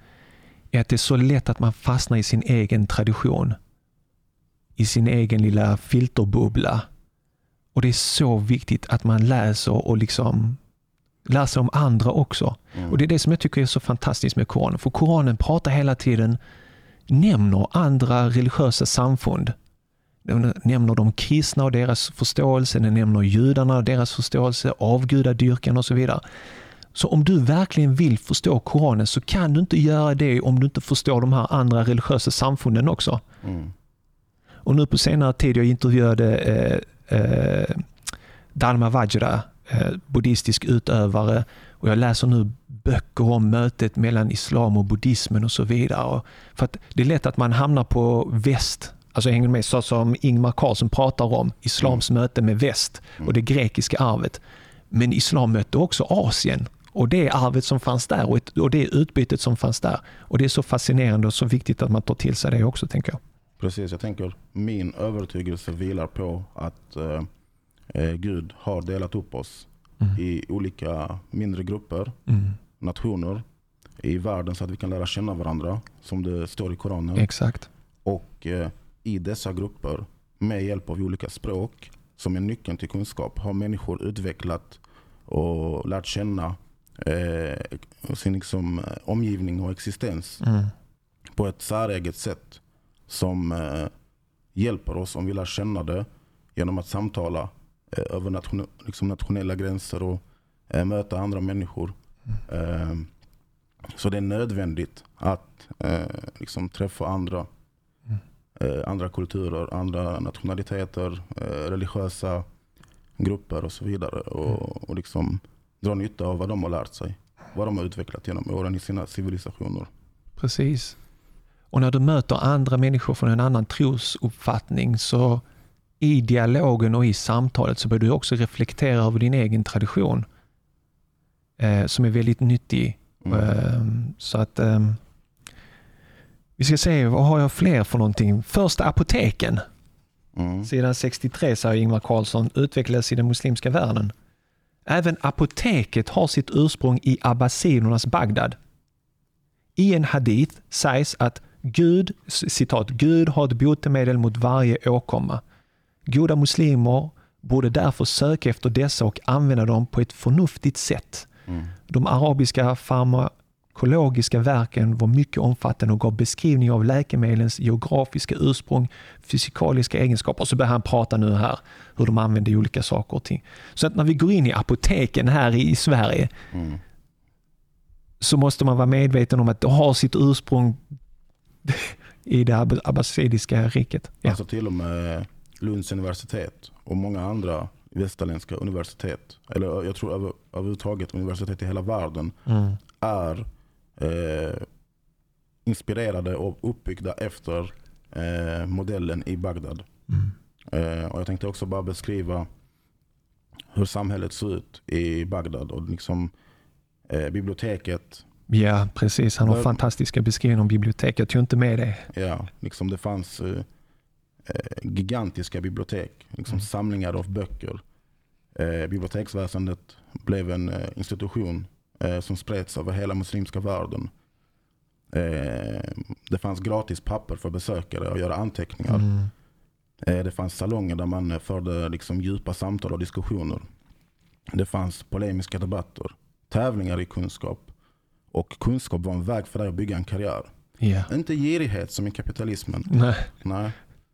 Är att det är så lätt att man fastnar i sin egen tradition. i sin egen lilla filterbubbla. Och det är så viktigt att man läser och liksom lär sig om andra också. Mm. Och Det är det som jag tycker är så fantastiskt med Koranen. För Koranen pratar hela tiden, nämner andra religiösa samfund. Den nämner de kristna och deras förståelse, den nämner judarna och deras förståelse, avgudadyrkan och så vidare. Så om du verkligen vill förstå Koranen så kan du inte göra det om du inte förstår de här andra religiösa samfunden också. Mm. Och nu på senare tid, jag intervjuade eh, eh, Dharma Vajra, eh, buddhistisk utövare, och jag läser nu böcker om mötet mellan islam och buddhismen och så vidare. Och för att det är lätt att man hamnar på väst, alltså hänger med, så som Ingmar Carlsson pratar om, islams möte med väst och det grekiska arvet. Men islam mötte också Asien och det arvet som fanns där och, ett, och det utbytet som fanns där. Och det är så fascinerande och så viktigt att man tar till sig det också, tänker jag. Precis, jag tänker min övertygelse vilar på att eh, eh, Gud har delat upp oss i olika mindre grupper, Mm. nationer i världen så att vi kan lära känna varandra som det står i Koranen. Exakt. Och eh, i dessa grupper med hjälp av olika språk som är nyckeln till kunskap har människor utvecklat och lärt känna eh, sin liksom, eh, omgivning och existens Mm. på ett säreget sätt som eh, hjälper oss om vi lär känna det genom att samtala eh, över nation, liksom nationella gränser och eh, möta andra människor. Eh, så det är nödvändigt att eh, liksom träffa andra, eh, andra kulturer, andra nationaliteter, religiösa grupper och så vidare. Och, och liksom dra nytta av vad de har lärt sig. Vad de har utvecklat genom åren i sina civilisationer. Precis. Och när du möter andra människor från en annan trosuppfattning så i dialogen och i samtalet så bör du också reflektera över din egen tradition eh, som är väldigt nyttig. Mm. Eh, så att eh, vi ska se, vad har jag fler för någonting? Första apoteken, Mm. sidan 63 säger Ingvar Carlsson, utvecklades i den muslimska världen. Även apoteket har sitt ursprung i abbasidernas Bagdad. I en hadith sägs att Gud, citat, Gud har ett botemedel mot varje åkomma. Goda muslimer borde därför söka efter dessa och använda dem på ett förnuftigt sätt. Mm. De arabiska farmakologiska verken var mycket omfattande och gav beskrivning av läkemedlens geografiska ursprung, fysikaliska egenskaper. Och så börjar han prata nu här hur de använder olika saker och ting. Så att när vi går in i apoteken här i Sverige Mm. så måste man vara medveten om att det har sitt ursprung i det ab- abbasidiska riket. Ja. Alltså till och med Lunds universitet och många andra västerländska universitet, eller jag tror över, överhuvudtaget universitet i hela världen, Mm. är eh, inspirerade och uppbyggda efter eh, modellen i Bagdad. Mm. Eh, och jag tänkte också bara beskriva hur samhället ser ut i Bagdad. Och liksom, eh, biblioteket, Ja, precis. Han har fantastiska beskrivningar om bibliotek. Jag tog inte med det. ja, liksom det fanns eh, eh, gigantiska bibliotek, liksom samlingar av böcker. Biblioteksväsendet blev en institution eh, som spreds över hela muslimska världen. Eh, det fanns gratis papper för besökare att göra anteckningar. Mm. Eh, Det fanns salonger där man förde liksom djupa samtal och diskussioner. Det fanns polemiska debatter, tävlingar i kunskap. Och kunskap var en väg för dig att bygga en karriär. Ja. Inte girighet som i kapitalismen. Nej. Nej.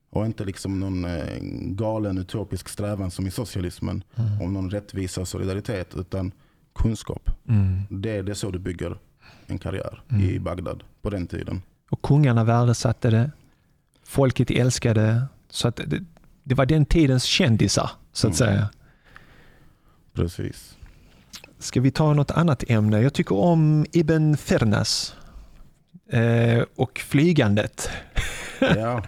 Och inte liksom någon eh, galen utopisk strävan som i socialismen. Om någon rättvisa och solidaritet. Utan kunskap. Mm. Det, det är så du bygger en karriär i Bagdad på den tiden. Och kungarna värdesatte det. Folket älskade. Så att det, det var den tidens kändisar, så att Mm. säga. Precis. Ska vi ta något annat ämne? Jag tycker om Ibn Fernas eh, och flygandet. Ja.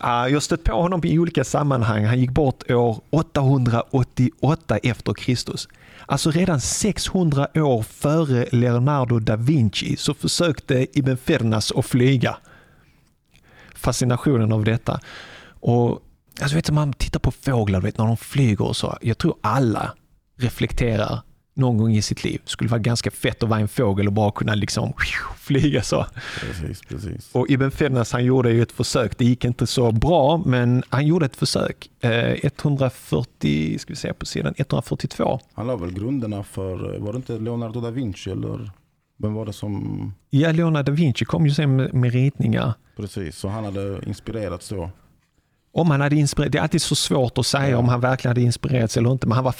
Jag har stött på honom i olika sammanhang. Han gick bort år 888 efter Kristus. Alltså redan 600 år före Leonardo da Vinci så försökte Ibn Fernas att flyga. Fascinationen av detta. Och alltså vet du, man tittar på fåglar vet, när de flyger och så. Jag tror alla reflekterar någon gång i sitt liv. Det skulle vara ganska fett att vara en fågel och bara kunna liksom flyga så. Precis, precis. Och Ibn Fednas han gjorde ju ett försök. Det gick inte så bra, men han gjorde ett försök. Eh, 140, ska vi se på sidan, 142. Han la väl grunderna för, var det inte Leonardo da Vinci eller vem var det som, Ja, Leonardo da Vinci kom ju sen med, med ritningar. precis, så han hade inspirerats då. Om han hade inspirerat, det är alltid så svårt att säga om han verkligen hade inspirerats eller inte, men han var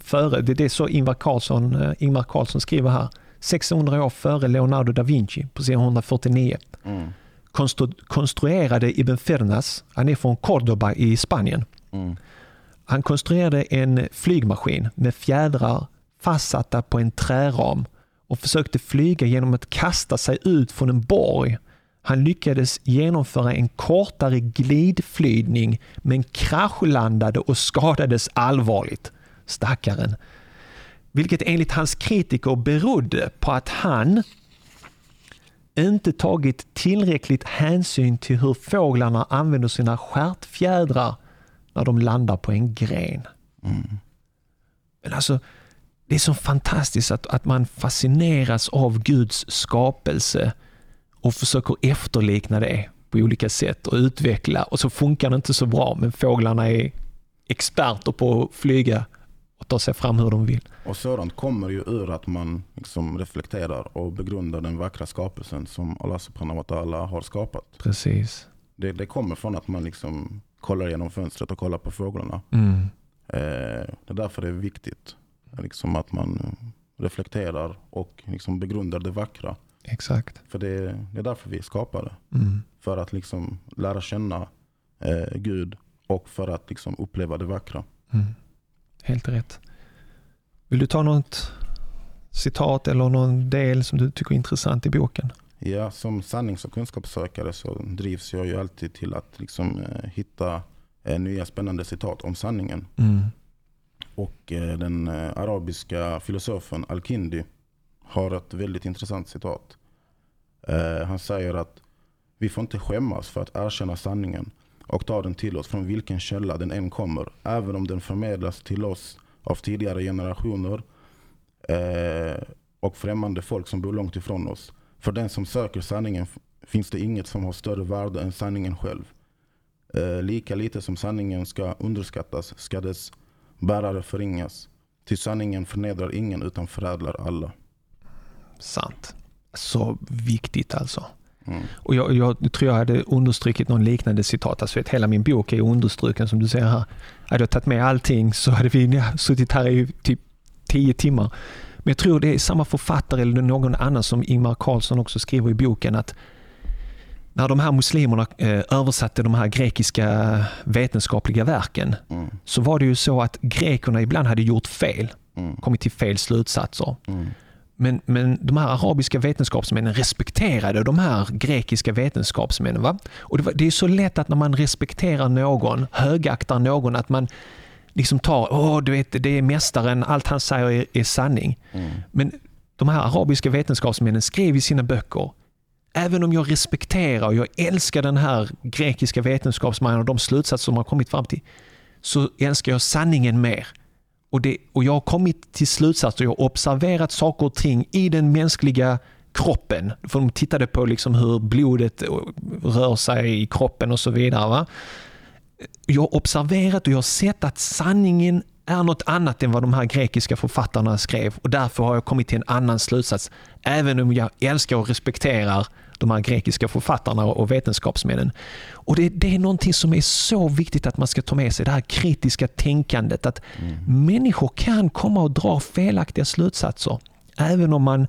före. Det är det så Ingvar Carlsson, eh, Ingvar Carlsson skriver här. 600 år före Leonardo da Vinci på sidan 149. Mm. Konstru- konstruerade Ibn Fernas, han är från Cordoba i Spanien. Mm. Han konstruerade en flygmaskin med fjädrar fastsatta på en träram och försökte flyga genom att kasta sig ut från en borg. Han lyckades genomföra en kortare glidflygning men kraschlandade och skadades allvarligt. Stackaren. Vilket enligt hans kritiker berodde på att han inte tagit tillräckligt hänsyn till hur fåglarna använder sina stjärtfjädrar när de landar på en gren. Men alltså, det är så fantastiskt att, att man fascineras av Guds skapelse och försöker efterlikna det på olika sätt och utveckla och så funkar det inte så bra men fåglarna är experter på att flyga och ta sig fram hur de vill. Och sådant kommer ju ur att man liksom reflekterar och begrundar den vackra skapelsen som Allah subhanahu wa ta'ala har skapat. Precis. Det, det kommer från att man liksom kollar genom fönstret och kollar på fåglarna. Mm. Eh, det är därför det är viktigt liksom att man eh, reflekterar och liksom begrundar det vackra. Exakt. För det, det är därför vi är skapade. Mm. För att liksom lära känna eh, Gud och för att liksom uppleva det vackra. Mm. Helt rätt. Vill du ta något citat eller någon del som du tycker är intressant i boken? Ja, som sannings och kunskapssökare så drivs jag ju alltid till att liksom, eh, hitta eh, nya spännande citat om sanningen. Mm. Och eh, den eh, arabiska filosofen Al-Kindi har ett väldigt intressant citat. Eh, han säger att vi får inte skämmas för att erkänna sanningen och ta den till oss från vilken källa den än kommer, även om den förmedlas till oss av tidigare generationer eh, och främmande folk som bor långt ifrån oss. För den som söker sanningen finns det inget som har större värde än sanningen själv. Eh, lika lite som sanningen ska underskattas ska dess bärare förringas. Till sanningen förnedrar ingen utan förädlar alla. Sant. Så viktigt alltså. Mm. Och jag, jag tror jag hade understrukit någon liknande citat. Alltså vet, hela min bok är understruken som du ser här. Hade jag tagit med allting så hade vi suttit här i typ tio timmar. Men jag tror det är samma författare eller någon annan som Ingmar Carlsson också skriver i boken att när de här muslimerna eh, översatte de här grekiska vetenskapliga verken Mm. så var det ju så att grekerna ibland hade gjort fel, Mm. kommit till fel slutsatser. Mm. Men, men de här arabiska vetenskapsmännen respekterade de här grekiska vetenskapsmännen. Va? Och det, var, det är så lätt att när man respekterar någon, högaktar någon, att man liksom tar, åh du vet, det är mästaren, allt han säger är, är sanning. Mm. Men de här arabiska vetenskapsmännen skrev i sina böcker, även om jag respekterar och jag älskar den här grekiska vetenskapsmannen och de slutsatser som har kommit fram till, så älskar jag sanningen mer. Och, det, och jag har kommit till slutsatser, jag har observerat saker och ting i den mänskliga kroppen. För de tittade på liksom hur blodet rör sig i kroppen och så vidare. Va? Jag har observerat och jag har sett att sanningen är något annat än vad de här grekiska författarna skrev och därför har jag kommit till en annan slutsats. Även om jag älskar och respekterar de här grekiska författarna och vetenskapsmännen. Och det, det är någonting som är så viktigt att man ska ta med sig, det här kritiska tänkandet. Att människor kan komma och dra felaktiga slutsatser. Även om man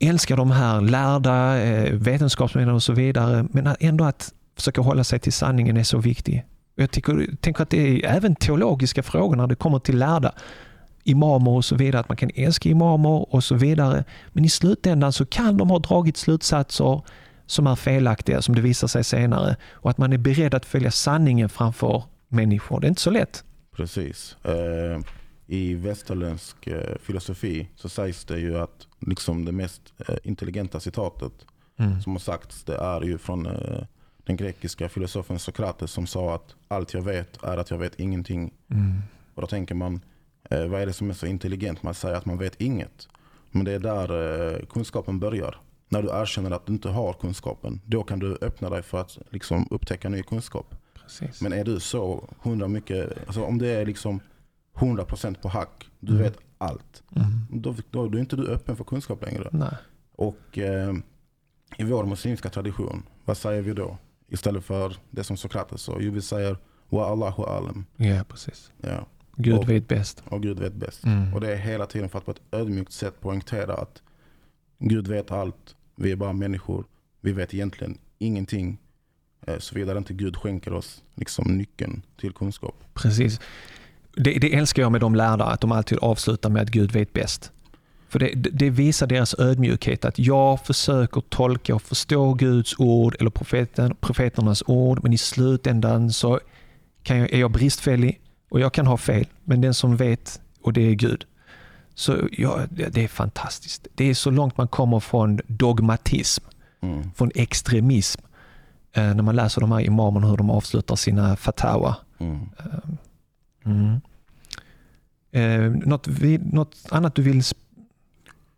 älskar de här lärda eh, vetenskapsmännen och så vidare. Men ändå att försöka hålla sig till sanningen är så viktigt. Jag tycker, tänker att det är även teologiska frågor när det kommer till lärda imamer och så vidare, att man kan älska imamer och så vidare. Men i slutändan så kan de ha dragit slutsatser som är felaktiga, som det visar sig senare. Och att man är beredd att följa sanningen framför människor. Det är inte så lätt. Precis. Eh, I västerländsk eh, filosofi så sägs det ju att liksom det mest eh, intelligenta citatet som har sagts det är ju från den grekiska filosofen Sokrates som sa att allt jag vet är att jag vet ingenting. Mm. Och då tänker man, Eh, vad är det som är så intelligent att säga att man vet inget? Men det är där eh, kunskapen börjar. När du erkänner att du inte har kunskapen, då kan du öppna dig för att liksom, upptäcka ny kunskap. Precis. Men är du så hundra mycket, alltså om det är liksom 100% på hack, du Mm. vet allt. Mm. Då, då, då är inte du öppen för kunskap längre. Nej. Och eh, i vår muslimska tradition, vad säger vi då? Istället för det som Sokrates sa, jo vi säger wa Allahu alam. Ja, precis. Ja, Gud Och- vet bäst. och Gud vet bäst. Mm. Och det är hela tiden för att på ett ödmjukt sätt poängtera att Gud vet allt, vi är bara människor, vi vet egentligen ingenting. Eh, Såvida inte Gud skänker oss liksom nyckeln till kunskap. Precis. Det, det älskar jag med de lärda, att de alltid avslutar med att Gud vet bäst. För det, det det visar deras ödmjukhet, att jag försöker tolka och förstå Guds ord eller profeten, profeternas ord, men i slutändan så kan jag, är jag bristfällig och jag kan ha fel, men den som vet, och det är Gud. Så ja, det är fantastiskt. Det är så långt man kommer från dogmatism, Mm. från extremism, eh, när man läser de här imamerna hur de avslutar sina fatawa. Mm. Mm. Eh, något, något annat du vill sp-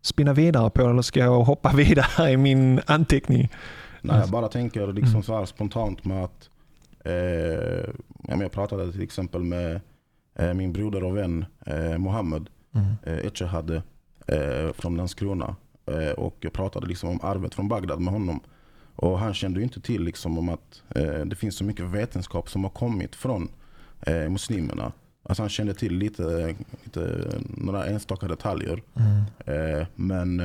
spinna vidare på eller ska jag hoppa vidare i min anteckning? Nej, jag bara tänker liksom Mm. så spontant med att eh, ja, jag pratade till exempel med eh, min broder och vän eh, Mohammed Mm. eh, Echehade eh, från Landskrona. Och jag pratade liksom om arvet från Bagdad med honom. Och han kände ju inte till liksom om att det finns så mycket vetenskap som har kommit från muslimerna. Alltså han kände till lite, lite några enstaka detaljer. Mm. Men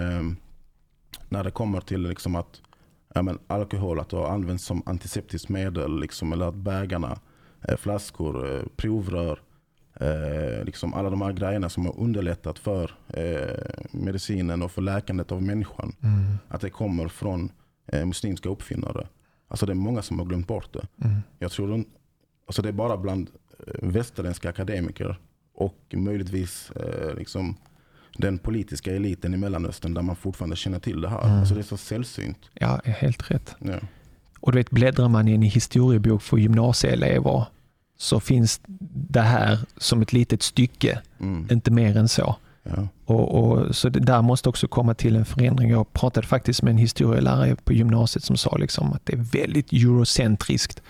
när det kommer till liksom att ja, men alkohol att det har använts som antiseptiskt medel liksom, eller att bägarna, flaskor, eh, provrör, eh, liksom alla de här grejerna som har underlättat för eh, medicinen och för läkandet av människan. Mm. Att det kommer från eh, muslimska uppfinnare. Alltså det är många som har glömt bort det. Mm. Jag tror de, alltså det är bara bland eh, västerländska akademiker och möjligtvis eh, liksom den politiska eliten i Mellanöstern där man fortfarande känner till det här. Mm. Alltså det är så sällsynt. Ja, helt rätt. Ja. Och du vet, bläddrar man i en historiebok för gymnasieelever så finns det här som ett litet stycke, Mm. inte mer än så. Ja. Och, och, så det där måste också komma till en förändring. Jag pratade faktiskt med en historielärare på gymnasiet som sa liksom att det är väldigt eurocentriskt.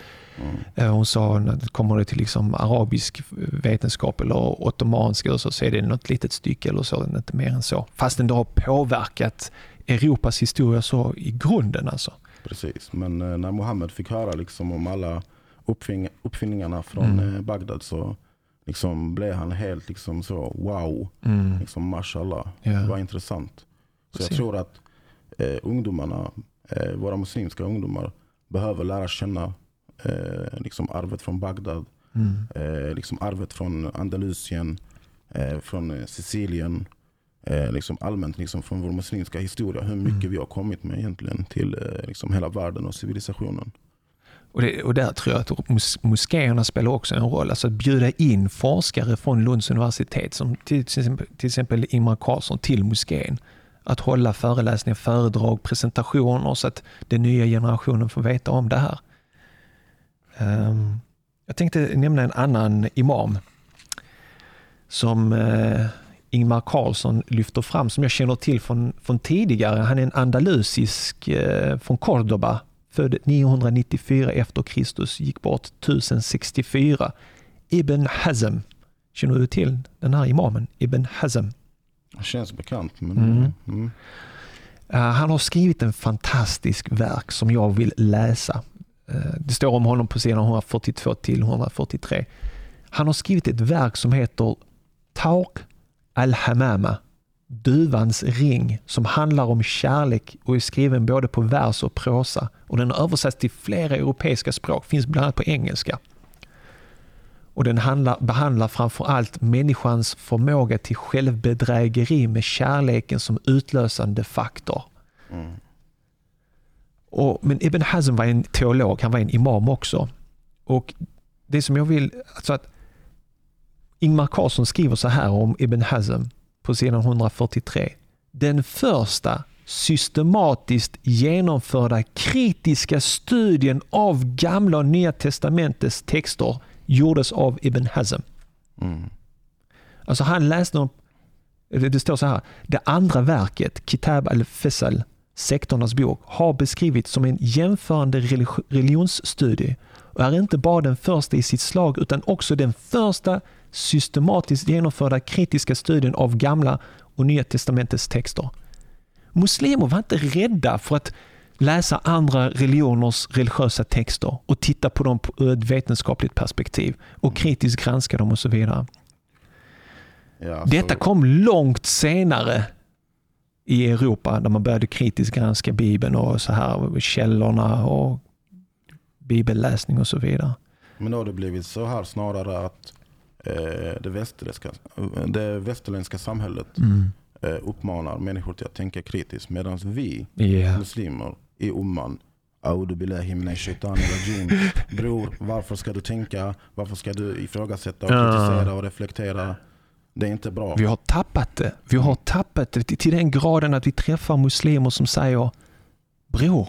Mm. Eh, Hon sa det kommer det till liksom arabisk vetenskap eller ottomansk eller så, så är det något litet stycke eller så, inte mer än så. Fastän det har påverkat Europas historia så i grunden alltså. Precis, men eh, när Mohammed fick höra liksom om alla uppfing- uppfinningarna från Mm. eh, Bagdad så liksom blev han helt liksom så wow, Mm. liksom mashallah. Ja. Det var intressant. Så Precis. jag tror att eh, ungdomarna, eh, våra muslimska ungdomar behöver lära känna eh, liksom arvet från Bagdad, Mm. eh, liksom arvet från Andalusien, från Sicilien, eh, liksom allmänt liksom från vår muslimska historia. Hur mycket Mm. vi har kommit med egentligen till eh, liksom hela världen och civilisationen. Och, det, och där tror jag att mos- moskéerna spelar också en roll. Alltså att bjuda in forskare från Lunds universitet, som till, till exempel, Ingmar Carlsson, till moskén. Att hålla föreläsningar, föredrag, presentationer så att den nya generationen får veta om det här. Ehm, jag tänkte nämna en annan imam som eh, Ingmar Carlsson lyfter fram, som jag känner till från, från tidigare. Han är en andalusisk eh, från Cordoba, född 994 efter Kristus, gick bort 1064. Ibn Hazm. Känner du till den här imamen? Ibn Hazm. Det känns bekant. Men, Mm. mm. Eh, han har skrivit en fantastisk verk som jag vill läsa. Eh, det står om honom på sidan 142 till 143. Han har skrivit ett verk som heter Tauq al-Hamama, Duvans ring, som handlar om kärlek och är skriven både på vers och prosa. Och den har översatts till flera europeiska språk, finns bland annat på engelska. Och den handlar, behandlar framför allt människans förmåga till självbedrägeri med kärleken som utlösande faktor. Mm. Och, men Ibn Hazm var en teolog, han var en imam också. Och det som jag vill, alltså att Ingmar Carlsson skriver så här om Ibn Hazm på sidan 143. Den första systematiskt genomförda kritiska studien av gamla och nya testamentets texter gjordes av Ibn Hazm. Mm. Alltså han läste om, det står så här, det andra verket, Kitab al-Fessal, sektornas bok, har beskrivits som en jämförande religi- religionsstudie och är inte bara den första i sitt slag utan också den första systematiskt genomförda kritiska studien av gamla och nya testamentets texter. Muslimer var inte rädda för att läsa andra religioners religiösa texter och titta på dem ur ett vetenskapligt perspektiv och kritiskt granska dem och så vidare. Ja, Detta så, kom långt senare i Europa där man började kritiskt granska Bibeln och så här källorna och bibelläsning och så vidare. Men då har det blivit så här snarare att eh, det, västerländska, det västerländska samhället eh, uppmanar människor till att tänka kritiskt medan vi Ja. muslimer i umman Audu billahi minash shaitani rajim. Bror, varför ska du tänka? Varför ska du ifrågasätta och kritisera och reflektera? Det är inte bra. Vi har tappat det. Vi har tappat det till- till den graden att vi träffar muslimer som säger Bror,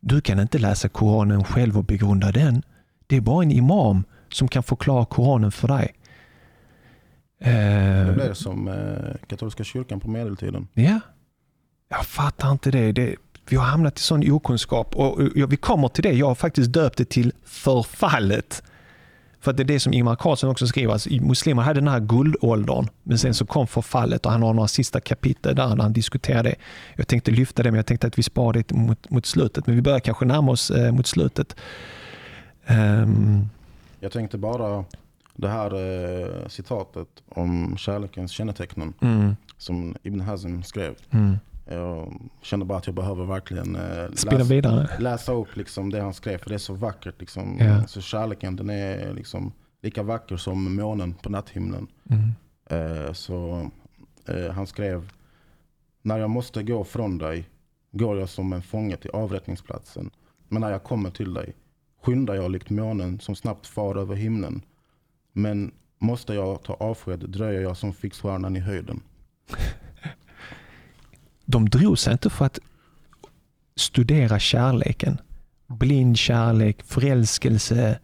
du kan inte läsa Koranen själv och begrunda den. Det är bara en imam som kan förklara Koranen för dig. Det Eh, blev som eh, katolska kyrkan på medeltiden. Ja, jag fattar inte det. det vi har hamnat i sån okunskap och, vi kommer till det. Jag har faktiskt döpt det till förfallet. För att det är det som Ingmar Carlsson också skriver. Alltså, muslimer hade den här guldåldern, men sen så kom förfallet och han har några sista kapitel där, han diskuterar det. Jag tänkte lyfta det, men jag tänkte att vi sparar det mot, mot slutet. Men vi börjar kanske närma oss eh, mot slutet. Ehm, Jag tänkte bara det här eh, citatet om kärlekens kännetecken mm, som Ibn Hazm skrev. mm. Jag känner bara att jag behöver verkligen eh, läsa, läsa upp liksom det han skrev för det är så vackert. Liksom. Ja. Så kärleken den är liksom lika vacker som månen på natthimlen. Mm. Eh, så eh, han skrev När jag måste gå från dig går jag som en fånge till avrättningsplatsen. Men när jag kommer till dig skyndar jag likt månen som snabbt far över himlen. Men måste jag ta avsked dröjer jag som fixstjärnan i höjden. de drog sig inte för att studera kärleken. Blind kärlek, förälskelse,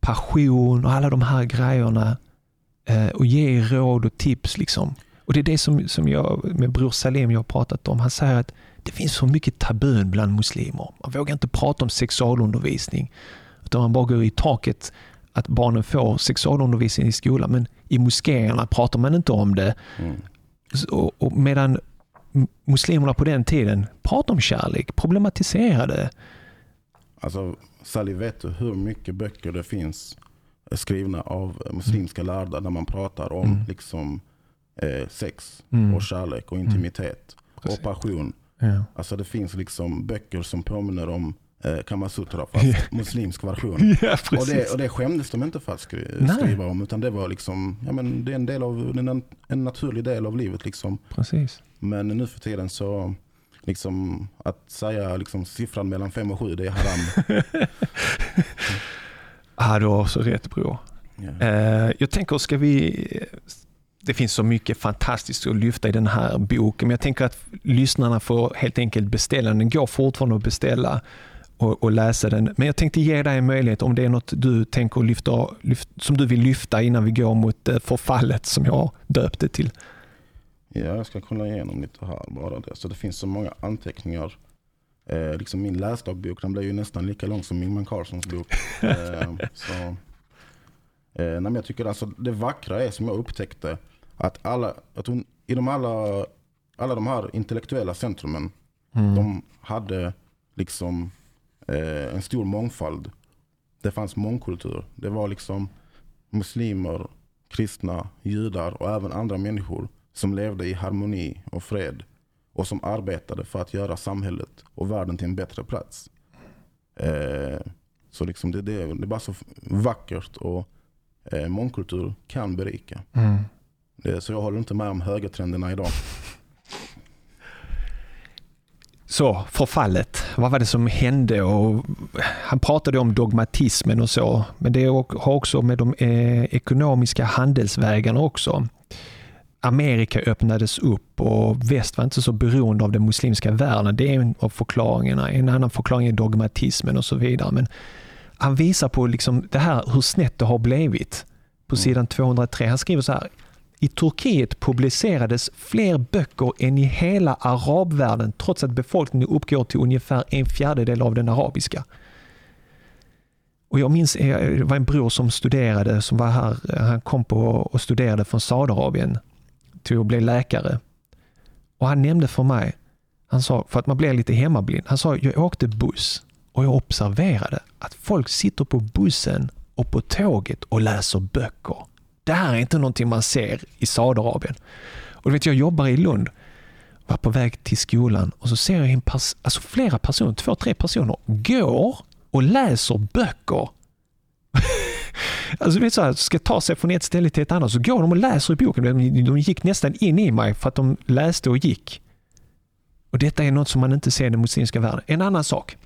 passion och alla de här grejerna. Eh, och ge råd och tips. liksom. Och Det är det som, som jag med Bror Salim jag har pratat om. Han säger att det finns för mycket tabun bland muslimer. Man vågar inte prata om sexualundervisning. Utan man bara går i taket att barnen får sexualundervisning i skolan. Men i moskéerna pratar man inte om det. Mm. Så- Och, och medan muslimerna på den tiden pratade om kärlek, problematiserade. Alltså, Sally, vet du hur mycket böcker det finns eh, skrivna av eh, muslimska lärda där man pratar om Mm. liksom, eh, sex Mm. och kärlek och intimitet Precis. och passion. Ja. Alltså det finns liksom böcker som påminner om eh, Kamasutra fast muslimsk version. ja, Och det, och det skämdes de inte för att skri Nej. skriva om utan det var liksom, ja men det är en del av, en, en naturlig del av livet liksom. Precis. Men nu för tiden så, liksom att säga liksom siffran mellan fem och sju det är haram. Ah, du har så rätt bror. Ja. Eh, jag tänker, ska vi... Det finns så mycket fantastiskt att lyfta i den här boken, men jag tänker att lyssnarna får helt enkelt beställa den. Den går fortfarande att beställa och, och läsa den. Men jag tänkte ge dig en möjlighet om det är något du tänker lyfta, lyft, som du vill lyfta innan vi går mot eh, förfallet som jag döpte till. Ja, jag ska kolla igenom lite här bara det. Så det finns så många anteckningar. Eh, liksom min läsdagbok den blev ju nästan lika lång som Ingman Carlssons bok. Eh, så, eh, nej, jag tycker alltså det vackra är som jag upptäckte att alla, att hon, i de alla, alla de här intellektuella centrumen, de hade liksom eh, en stor mångfald. Det fanns mångkultur. Det var liksom muslimer, kristna, judar och även andra människor som levde i harmoni och fred och som arbetade för att göra samhället och världen till en bättre plats. Eh, så liksom det, det, det är bara så vackert och eh, mångkultur kan berika. Mm. Det, så jag håller inte med om högertrenderna idag. Så, förfallet. Vad var det som hände? Och han pratade om dogmatismen och så, men det har också med de eh, ekonomiska handelsvägarna också. Amerika öppnades upp och väst var inte så beroende av den muslimska världen. Det är en av förklaringarna. En annan förklaring är dogmatismen och så vidare. Men han visar på liksom det här, hur snett det har blivit. På sidan 203. Han skriver så här i Turkiet publicerades fler böcker än i hela arabvärlden trots att befolkningen uppgår till ungefär en fjärdedel av den arabiska. Och jag minns, eh, det var en bror som studerade, som var här, eh, han kom på och studerade från Saudiarabien till att bli läkare. Och han nämnde för mig, han sa, för att man blir lite hemmablind, han sa jag åkte buss och jag observerade att folk sitter på bussen och på tåget och läser böcker. Det här är inte någonting man ser i Saudiarabien. Och du vet, jag jobbar i Lund, var på väg till skolan och så ser jag en pers alltså flera personer, två, tre personer, går och läser böcker. alltså, vet så här, ska ta sig från ett ställe till ett annat så går de och läser i boken. De gick nästan in i mig för att de läste och gick. Och Detta är något som man inte ser i den muslimska världen. En annan sak.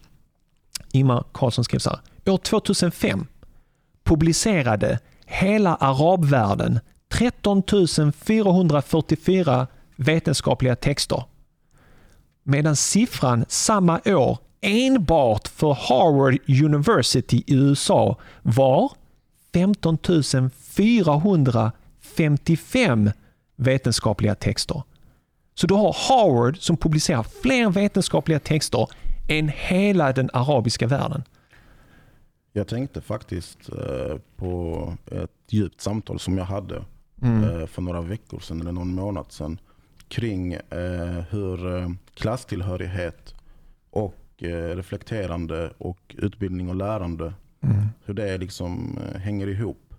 Ingmar Karlsson skrev så här. År 2005 publicerade hela arabvärlden 13 444 vetenskapliga texter. Medan siffran samma år enbart för Harvard University i USA var 15 455 vetenskapliga texter. Så du har Harvard som publicerar fler vetenskapliga texter än hela den arabiska världen. Jag tänkte faktiskt eh, på ett djupt samtal som jag hade mm. Eh, för några veckor sedan eller någon månad sedan kring eh, hur klasstillhörighet och reflekterande och utbildning och lärande, mm. hur det liksom hänger ihop.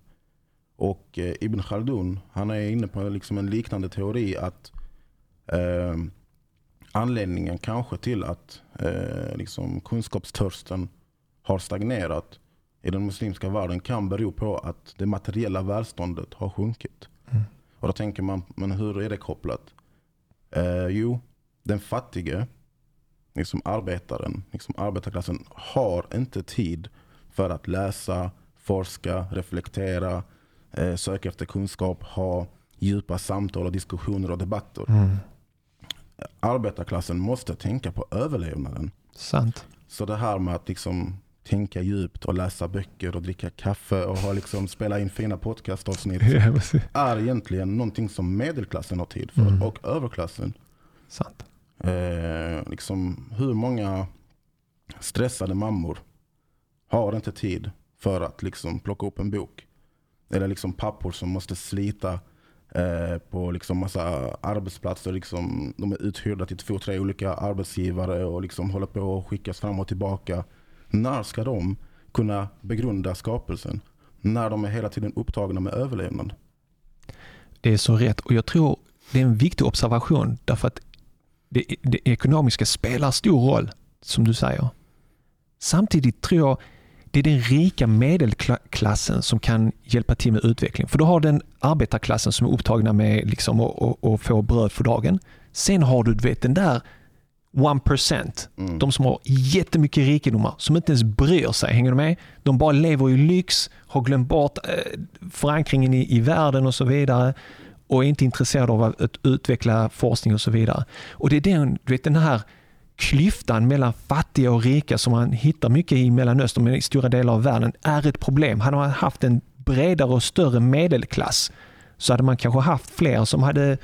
Och Ibn Khaldun han är inne på liksom en liknande teori att eh, anledningen kanske till att eh, liksom kunskapstörsten har stagnerat i den muslimska världen kan bero på att det materiella välståndet har sjunkit. Mm. Och då tänker man, men hur är det kopplat? Eh, jo, den fattige, liksom arbetaren, liksom arbetarklassen har inte tid för att läsa, forska, reflektera, eh, söka efter kunskap, ha djupa samtal och diskussioner och debatter. Mm. Arbetarklassen måste tänka på överlevnaden. Sant. Så det här med att liksom tänka djupt och läsa böcker och dricka kaffe och ha liksom spela in fina podcastavsnitt är egentligen någonting som medelklassen har tid för mm. och överklassen. Sant. Eh, liksom, hur många stressade mammor har inte tid för att liksom plocka upp en bok? Eller liksom pappor som måste slita eh, på liksom massa arbetsplatser. Liksom, de är uthyrda till två, tre olika arbetsgivare och liksom håller på att skickas fram och tillbaka när ska de kunna begrunda skapelsen? När de är hela tiden upptagna med överlevnad. Det är så rätt och jag tror det är en viktig observation därför att det, det ekonomiska spelar stor roll, som du säger. Samtidigt tror jag det är den rika medelklassen som kan hjälpa till med utveckling. För du har den arbetarklassen som är upptagna med liksom att få bröd för dagen. Sen har du vet, den där 1%. Mm. De som har jättemycket rikedomar, som inte ens bryr sig. Hänger du med? De bara lever i lyx, har glömt bort eh, förankringen i, i världen och så vidare och är inte intresserade av att utveckla forskning och så vidare. Och det är den, du vet, den här klyftan mellan fattiga och rika som man hittar mycket i Mellanöstern, men i stora delar av världen, är ett problem. Hade man haft en bredare och större medelklass så hade man kanske haft fler som hade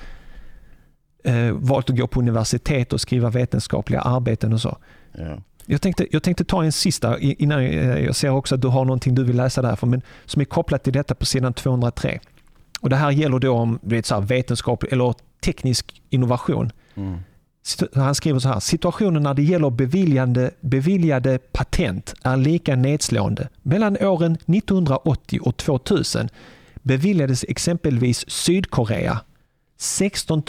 eh, valt att gå på universitet och skriva vetenskapliga arbeten och så. Ja. Jag, tänkte, jag tänkte ta en sista innan jag ser också att du har någonting du vill läsa därför, men som är kopplat till detta på sidan 203. Och Det här gäller då om vet, så här, vetenskap eller teknisk innovation. Mm. Han skriver så här, situationen när det gäller beviljande, beviljade patent är lika nedslående. Mellan åren 1980 och 2000 beviljades exempelvis Sydkorea 16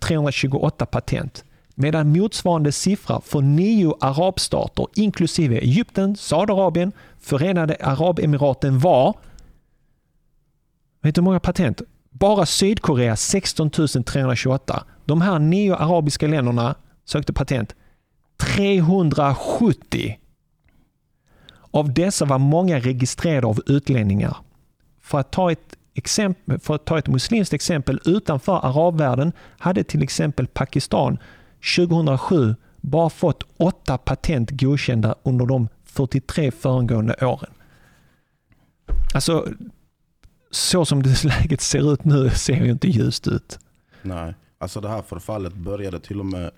328 patent medan motsvarande siffra för nio arabstater inklusive Egypten, Saudiarabien, Förenade Arabemiraten var Vet du hur många patent? Bara Sydkorea 16 328. De här nio arabiska länderna sökte patent 370. Av dessa var många registrerade av utlänningar. För att ta ett exempel, för att ta ett muslimskt exempel utanför arabvärlden hade till exempel Pakistan 2007 bara fått åtta patent godkända under de 43 föregående åren. Alltså, så som det läget ser ut nu ser ju inte ljust ut. Nej, alltså det här förfallet började till och med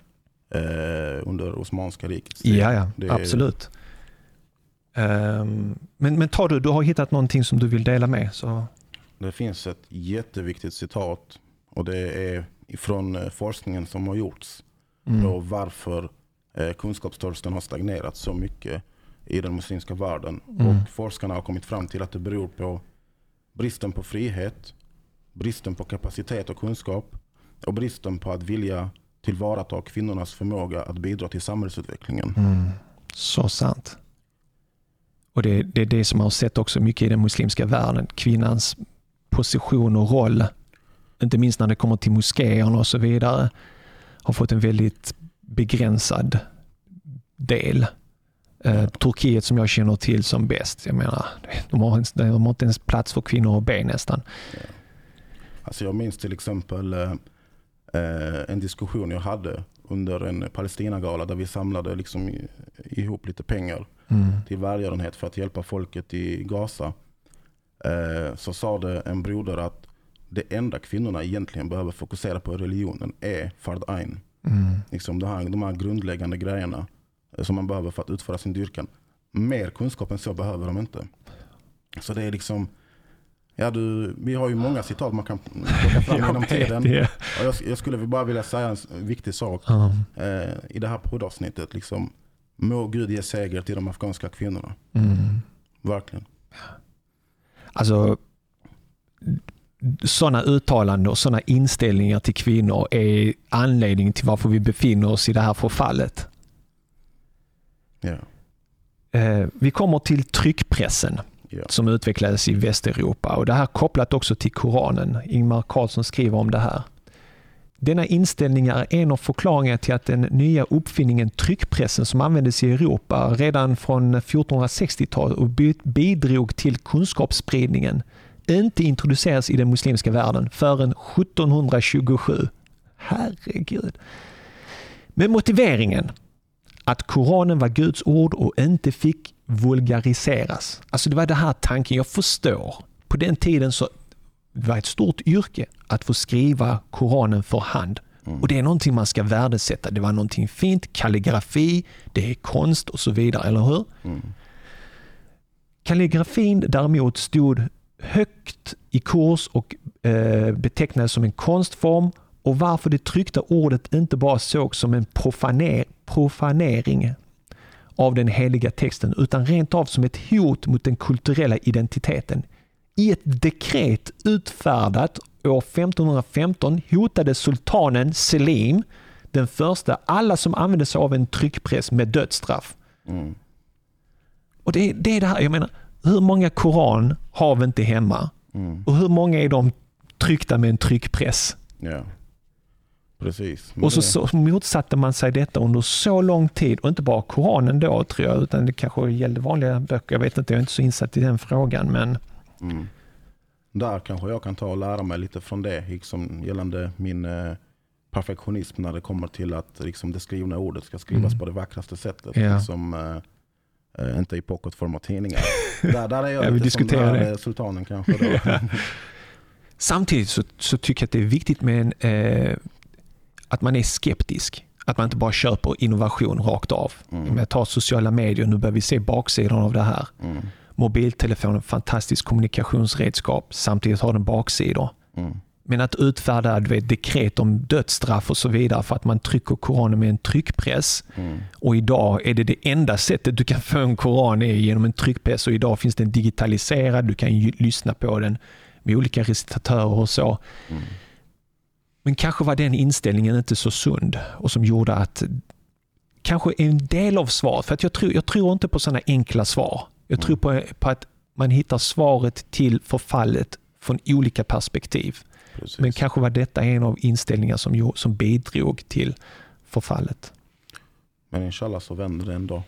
eh, under Osmanska rikets tid. Ja, ja absolut. Ehm, men, men tar du, du har hittat någonting som du vill dela med. Så, Det finns ett jätteviktigt citat och det är ifrån eh, forskningen som har gjorts. mm, Och varför eh, kunskapstörsten har stagnerat så mycket i den muslimska världen. Mm. Och forskarna har kommit fram till att det beror på bristen på frihet, bristen på kapacitet och kunskap och bristen på att vilja tillvarata kvinnornas förmåga att bidra till samhällsutvecklingen. mm, så sant. Och det, det är det som man har sett också mycket i den muslimska världen. Kvinnans position och roll, inte minst när det kommer till moskéerna och så vidare, har fått en väldigt begränsad del. Eh, Turkiet som jag känner till som bäst, jag menar, de har, ens- de har inte ens plats för kvinnor och ben nästan. Alltså jag minns till exempel eh, eh, en diskussion jag hade under en Palestinagala där vi samlade liksom ihop lite pengar Mm. till välgörenhet för att hjälpa folket i Gaza. Eh, så sa det en broder att det enda kvinnorna egentligen behöver fokusera på i religionen är fard ain. Mm. Liksom de, här, de här grundläggande grejerna eh, som man behöver för att utföra sin dyrkan. Mer kunskap än så behöver de inte. Så det är liksom, ja du, vi har ju många citat man kan plocka fram genom tiden. det. Och jag, jag skulle bara vilja säga en viktig sak Ja. eh, i det här poddavsnittet. Liksom, må Gud ge seger till de afghanska kvinnorna. Mm. Verkligen. Alltså, sådana uttalanden och sådana inställningar till kvinnor är anledningen till varför vi befinner oss i det här förfallet. Eh, vi kommer till tryckpressen Ja. som utvecklades i Västeuropa och det här kopplat också till Koranen. Ingmar Karlsson skriver om det här. Denna inställning är en av förklaringarna till att den nya uppfinningen tryckpressen som användes i Europa redan från 1460-talet och bidrog till kunskapsspridningen inte introduceras i den muslimska världen förrän 1727. Herregud. Med motiveringen att Koranen var Guds ord och inte fick vulgariseras. Alltså det var det här tanken, jag förstår. På den tiden så det var ett stort yrke att få skriva Koranen för hand. Mm. Och det är någonting man ska värdesätta. Det var någonting fint, kalligrafi, det är konst och så vidare, eller hur? Mm. Kalligrafin däremot stod högt i kurs och eh, betecknades som en konstform och varför det tryckta ordet inte bara sågs som en profaner, profanering av den heliga texten utan rent av som ett hot mot den kulturella identiteten. I ett dekret utfärdat år 1515 hotade sultanen Selim den första alla som använde sig av en tryckpress med dödsstraff. Mm. Och det, är- det är det här, jag menar, hur många koran har vi inte hemma? Mm. Och hur många är de tryckta med en tryckpress? Ja. Precis. Men Och så, så motsatte man sig detta under så lång tid och inte bara Koranen då tror jag, utan det kanske gällde vanliga böcker. Jag vet inte, jag är inte så insatt i den frågan. Men Mm. Där kanske jag kan ta och lära mig lite från det, liksom gällande min eh, perfektionism när det kommer till att liksom, det skrivna ordet ska skrivas Mm. på det vackraste sättet. Ja. Liksom, eh, eh, inte i pocketform av tidningar. där, där är jag Ja, lite som den här, det. sultanen kanske. Samtidigt så, så tycker jag att det är viktigt med en, eh, att man är skeptisk. Att man inte bara köper innovation rakt av. Mm. Om jag tar sociala medier, nu börjar vi se baksidan av det här. Mm. Mobiltelefonen, fantastiskt kommunikationsredskap. Samtidigt har den baksidor. Mm. Men att utfärda vet, dekret om dödsstraff och så vidare för att man trycker Koranen med en tryckpress. Mm. Och idag är det det enda sättet du kan få en Koran är genom en tryckpress och idag finns den digitaliserad. Du kan lyssna på den med olika recitatörer och så. Mm. Men kanske var den inställningen inte så sund och som gjorde att kanske en del av svaret, för att jag tror, jag tror inte på sådana enkla svar. Jag tror på, på att man hittar svaret till förfallet från olika perspektiv. Precis. Men kanske var detta en av inställningarna som, som bidrog till förfallet. Men inshallah så vänder det en dag.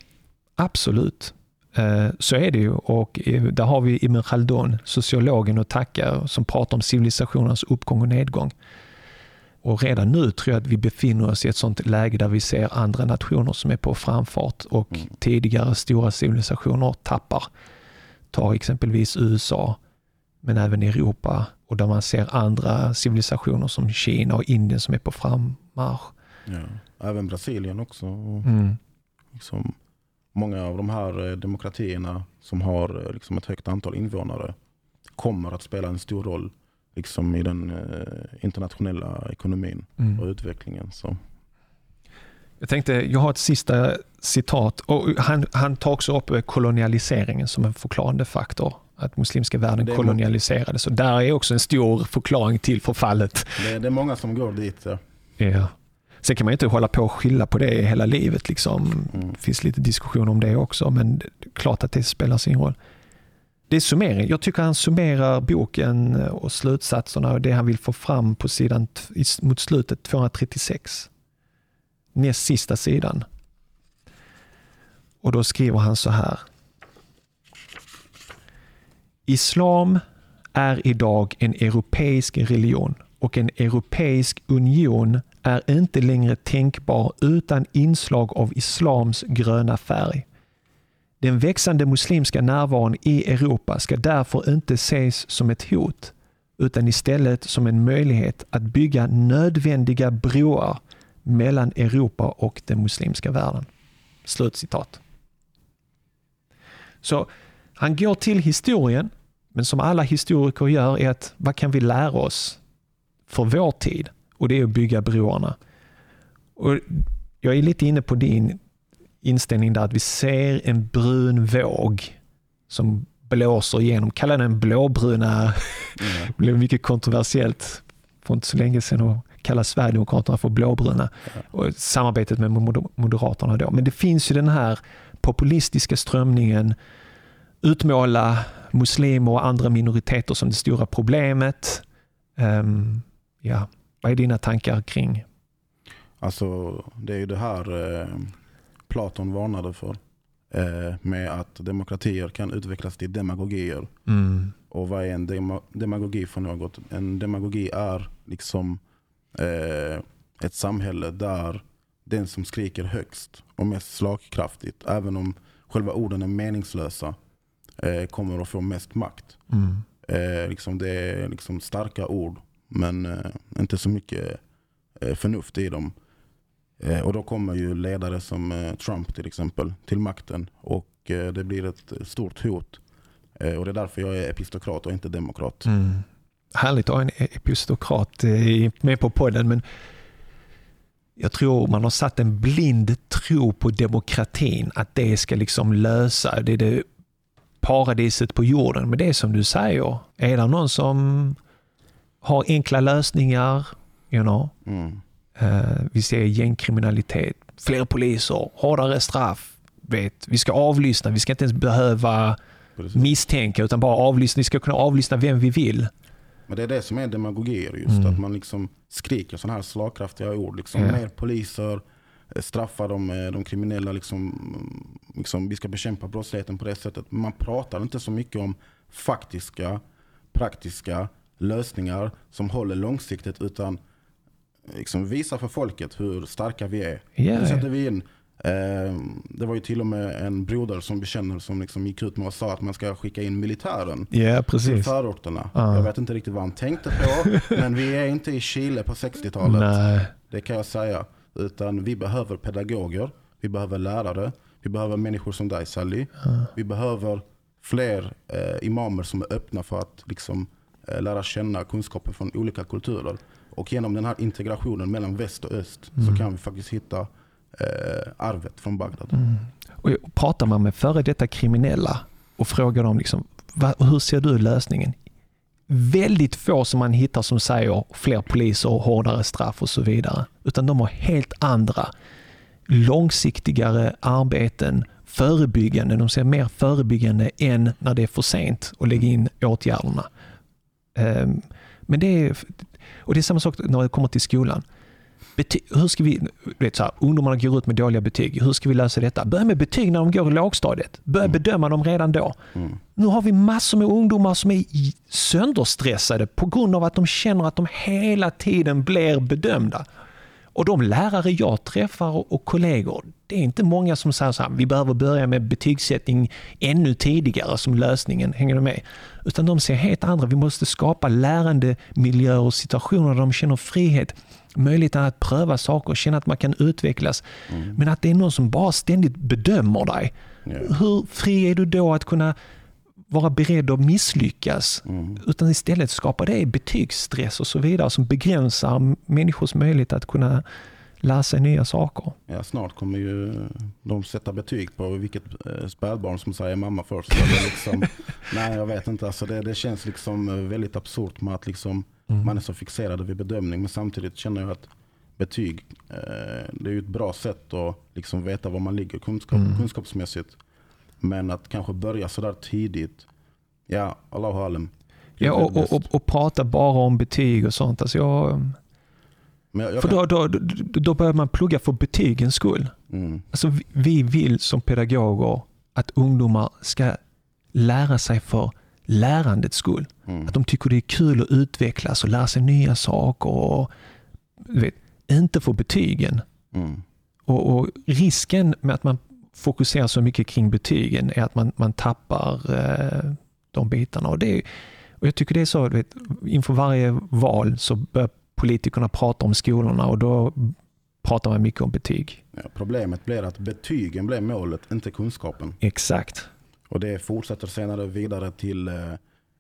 Absolut. Eh, Så är det ju och eh, där har vi Ibn Khaldun, sociologen att tacka som pratar om civilisationernas uppgång och nedgång. Och redan nu tror jag att vi befinner oss i ett sånt läge där vi ser andra nationer som är på framfart och Mm. tidigare stora civilisationer tappar. Ta exempelvis USA. men även Europa och där man ser andra civilisationer som Kina och Indien som är på frammarsch. Ja. Även Brasilien också. Mm. Liksom, många av de här eh, demokratierna som har eh, liksom ett högt antal invånare kommer att spela en stor roll liksom, i den eh, internationella ekonomin Mm. och utvecklingen. Så. Jag tänkte, jag har ett sista citat. Och han, han tar också upp eh, kolonialiseringen som en förklarande faktor. Att muslimska världen är- kolonialiserades. Och där är också en stor förklaring till förfallet. Det, det är många som går dit. Ja. Ja. Sen kan man inte hålla på och skylla på det hela livet. Liksom. Mm. Det finns lite diskussion om det också, men det är klart att det spelar sin roll. Det är summering. Jag tycker han summerar boken eh, och slutsatserna och det han vill få fram på sidan mot slutet 236. Näst sista sidan. Och då skriver han så här. Islam är idag en europeisk religion och en europeisk union är inte längre tänkbar utan inslag av islams gröna färg. Den växande muslimska närvaron i Europa ska därför inte ses som ett hot utan istället som en möjlighet att bygga nödvändiga broar mellan Europa och den muslimska världen. Slutcitat. Så han går till historien, men som alla historiker gör är att vad kan vi lära oss för vår tid? Och det är att bygga broarna. Och jag är lite inne på din inställning där att vi ser en brun våg som blåser igenom, kalla den blåbruna, Ja. det blev mycket kontroversiellt för inte så länge sedan att kalla Sverigedemokraterna för blåbruna och samarbetet med Moder- Moderaterna då. Men det finns ju den här populistiska strömningen utmåla muslimer och andra minoriteter som det stora problemet. Ehm, ja, vad är dina tankar kring? Alltså, det är ju det här eh, Platon varnade för. Eh, med att demokratier kan utvecklas till demagogier. Mm. Och vad är en dema demagogi för något? En demagogi är liksom eh, ett samhälle där den som skriker högst och mest slagkraftigt, även om själva orden är meningslösa, eh, kommer att få mest makt. Mm. Eh, liksom det är liksom starka ord, men eh, inte så mycket eh, förnuft i dem. Eh, och då kommer ju ledare som eh, Trump till exempel till makten och eh, det blir ett stort hot. Och det är därför jag är epistokrat och inte demokrat. Mm. Härligt att ha en epistokrat eh, med på podden, men jag tror man har satt en blind tro på demokratin, att det ska liksom lösa, det är det paradiset på jorden. Men det är som du säger, är det någon som har enkla lösningar, you know, Mm. Eh, vi ser gängkriminalitet, fler poliser, hårdare straff. Vet, vi ska avlyssna, vi ska inte ens behöva Precis. misstänka utan bara avlyssna. Vi ska kunna avlyssna vem vi vill. Men det är det som är demagogier just. Mm. Att man liksom skriker sådana här slagkraftiga ord. Liksom, Ja. Mer poliser, eh, straffa de, eh, de kriminella. Liksom, mm, liksom, vi ska bekämpa brottsligheten på det sättet. Men man pratar inte så mycket om faktiska, praktiska lösningar som håller långsiktigt. Utan liksom, visa för folket hur starka vi är. Ja, Nu sätter vi in Eh, det var ju till och med en broder som bekänner som liksom gick ut med och sa att man ska skicka in militären till precis. förorterna. Ja. Jag vet inte riktigt vad han tänkte på, men vi är inte i Chile på 60-talet. Nej. Det kan jag säga. Utan vi behöver pedagoger, vi behöver lärare, vi behöver människor som dig Sally. Vi behöver fler eh, imamer som är öppna för att liksom, eh, lära känna kunskaper från olika kulturer. Och genom den här integrationen mellan väst och öst så kan vi faktiskt hitta eh, arvet från Bagdad. Mm. Och pratar man med före detta kriminella och frågar dem liksom, "Va- hur ser du lösningen? Väldigt få som man hittar som säger fler poliser och hårdare straff och så vidare. Utan de har helt andra långsiktigare arbeten, förebyggande. De ser mer förebyggande än när det är för sent att lägga in åtgärderna. Ehm, Men det är, och det är samma sak när det kommer till skolan. Bety, hur ska vi, vet så här, ungdomarna går ut med dåliga betyg. Hur ska vi lösa detta? Börja med betyg när de går i lågstadiet. Börja bedöma dem redan då. Mm. Nu har vi massor med ungdomar som är sönderstressade på grund av att de känner att de hela tiden blir bedömda. Och de lärare jag träffar och kollegor, det är inte många som säger så här, vi behöver börja med betygssättning ännu tidigare som lösningen, hänger du med? Utan de ser helt andra, vi måste skapa lärande miljöer och situationer där de känner frihet, möjligheten att pröva saker, känna att man kan utvecklas. Mm. Men att det är någon som bara ständigt bedömer dig. Yeah. Hur fri är du då att kunna vara beredd att misslyckas. Mm. Utan istället skapa det betygsstress och så vidare som begränsar människors möjlighet att kunna lära sig nya saker. Ja, snart kommer ju de sätta betyg på vilket eh, spädbarn som säger mamma först. liksom, nej, jag vet inte. Alltså det, det känns liksom eh, väldigt absurt med att liksom mm. man är så fixerad vid bedömning. Men samtidigt känner jag att betyg, eh, det är ju ett bra sätt att liksom veta var man ligger kunskap, mm. kunskapsmässigt. Men att kanske börja sådär tidigt, ja, Allahu alem. Ja, och, och, och, och, prata bara om betyg och sånt. Alltså jag, jag, jag för då, då, då, då börjar man plugga för betygens skull. Mm. Alltså vi vill som pedagoger att ungdomar ska lära sig för lärandets skull. Mm. Att de tycker det är kul att utvecklas och lära sig nya saker. Och, vet, inte för betygen. Mm. Och, och, Risken med att man fokuserar så mycket kring betygen är att man, man tappar eh, de bitarna. Och, det, och Jag tycker det är så, vet, inför varje val så bör politikerna prata om skolorna och då pratar man mycket om betyg. Ja, problemet blir att betygen blir målet, inte kunskapen. Exakt. Och det fortsätter senare vidare till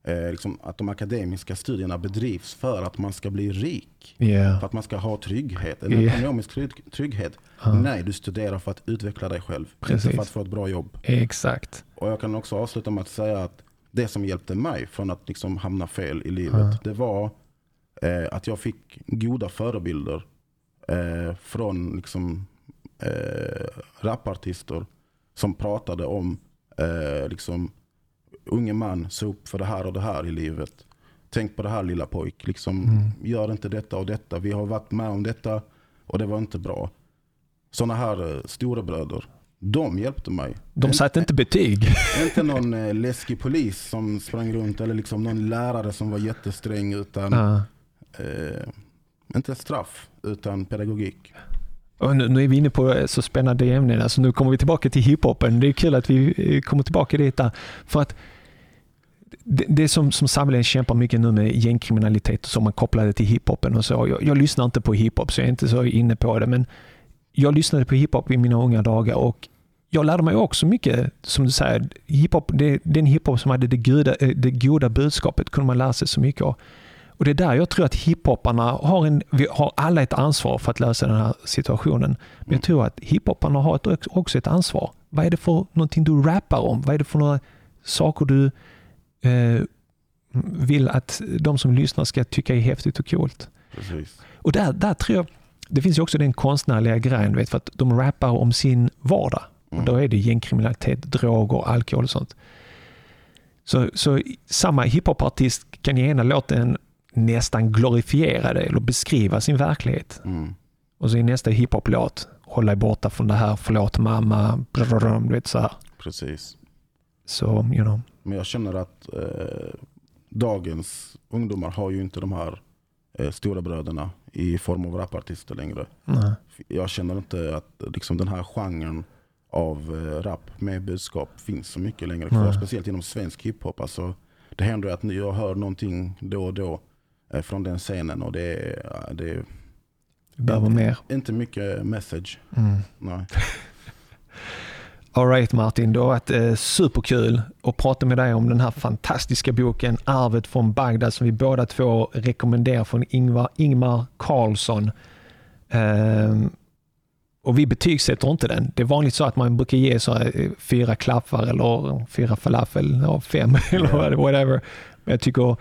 eh, liksom att de akademiska studierna bedrivs för att man ska bli rik. Yeah. För att man ska ha trygghet, en yeah. ekonomisk trygghet. Uh. Nej, du studerar för att utveckla dig själv. Precis. Inte för att få ett bra jobb. Exakt. Och jag kan också avsluta med att säga att det som hjälpte mig från att liksom hamna fel i livet, uh. det var eh, att jag fick goda förebilder eh, från liksom, eh, rapartister som pratade om eh, liksom, unge man, se upp för det här och det här i livet. Tänk på det här lilla pojk. Liksom, mm. Gör inte detta och detta. Vi har varit med om detta och det var inte bra. Sådana här eh, storebröder, de hjälpte mig. De satte inte betyg? Inte någon eh, läskig polis som sprang runt eller liksom någon lärare som var jättesträng. Utan, uh. eh, inte straff, utan pedagogik. Och nu, nu, är vi inne på eh, så spännande ämnen. Alltså nu kommer vi tillbaka till hiphopen. Det är kul att vi kommer tillbaka dit. Där. För att det, det som, som samhället kämpar mycket nu med gängkriminalitet som man kopplar till hiphopen och så. Jag, jag lyssnar inte på hiphop så jag är inte så inne på det. Men jag lyssnade på hiphop i mina unga dagar och jag lärde mig också mycket, som du säger, hiphop, det, den hiphop som hade det goda, eh, det goda budskapet kunde man lära sig så mycket av. Och Det är där jag tror att hiphoparna har, en, vi har alla ett ansvar för att lösa den här situationen. Men jag tror att hiphoparna har ett, också ett ansvar. Vad är det för någonting du rappar om? Vad är det för några saker du eh, vill att de som lyssnar ska tycka är häftigt och coolt? Precis. Och där, där tror jag, det finns ju också den konstnärliga grejen, vet, för att de rappar om sin vardag. Mm. Och då är det gängkriminalitet, droger, alkohol och sånt. Så, så samma hiphopartist kan i ena låten nästan glorifiera det eller beskriva sin verklighet. Mm. Och så i nästa hiphop-låt, hålla dig borta från det här, förlåt mamma, du vet så här. Precis. Så, you know. Men jag känner att eh, dagens ungdomar har ju inte de här eh, stora bröderna i form av rapartister längre. Nej. Jag känner inte att liksom, den här genren av eh, rap med budskap finns så mycket längre kvar. Speciellt inom svensk hiphop. Alltså, det händer att jag hör någonting då och då Eh, från den scenen. Och det, det, behöver mer. Inte mycket message. Mm. Nej. Alright Martin, det har varit eh, superkul att prata med dig om den här fantastiska boken Arvet från Bagdad som vi båda två rekommenderar från Ingvar, Ingmar Karlsson. Um, och vi betygsätter inte den. Det är vanligt så att man brukar ge så här, fyra klaffar eller fyra falafel eller fem eller whatever. Men jag tycker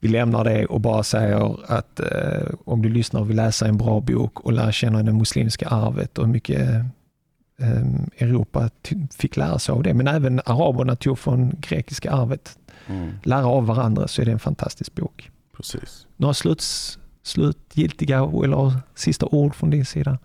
vi lämnar det och bara säger att eh, om du lyssnar och vill läsa en bra bok och lära känna det muslimska arvet och mycket eh, Europa fick lära sig av det, men även araberna tog från grekiska arvet. Mm. Lära av varandra så är det en fantastisk bok. Precis. Några sluts, slutgiltiga eller sista ord från din sida?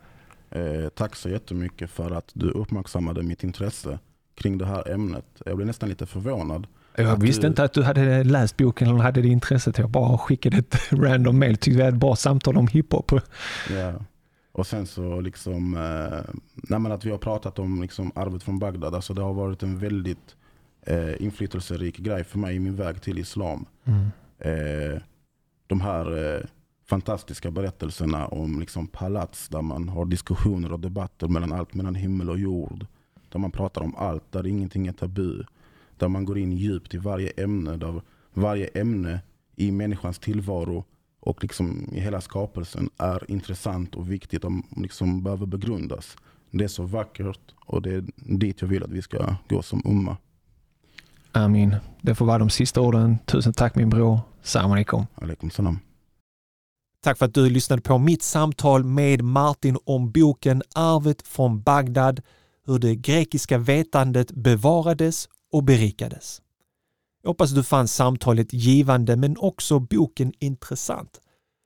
Eh, tack så jättemycket för att du uppmärksammade mitt intresse kring det här ämnet. Jag blev nästan lite förvånad jag visste du... inte att du hade läst boken eller hade det intresset. Jag bara skickade ett random mail. Tyckte vi hade ett bra samtal om hiphop. Ja. Och sen så liksom, eh, att vi har pratat om liksom arvet från Bagdad. Alltså det har varit en väldigt eh, inflytelserik grej för mig i min väg till islam. Mm. Eh, de här eh, fantastiska berättelserna om liksom palats där man har diskussioner och debatter mellan allt mellan himmel och jord. Där man pratar om allt, där ingenting är tabu. Där man går in djupt i varje ämne. Där varje ämne i människans tillvaro och liksom i hela skapelsen är intressant och viktigt och liksom behöver begrundas. Det är så vackert och det är dit jag vill att vi ska gå som umma. Amin. Det får vara de sista orden. Tusen tack min bror. Salam alaikum. Alaikum salam. Tack för att du lyssnade på mitt samtal med Martin om boken Arvet från Bagdad, hur det grekiska vetandet bevarades och berikades. Jag hoppas du fann samtalet givande men också boken intressant.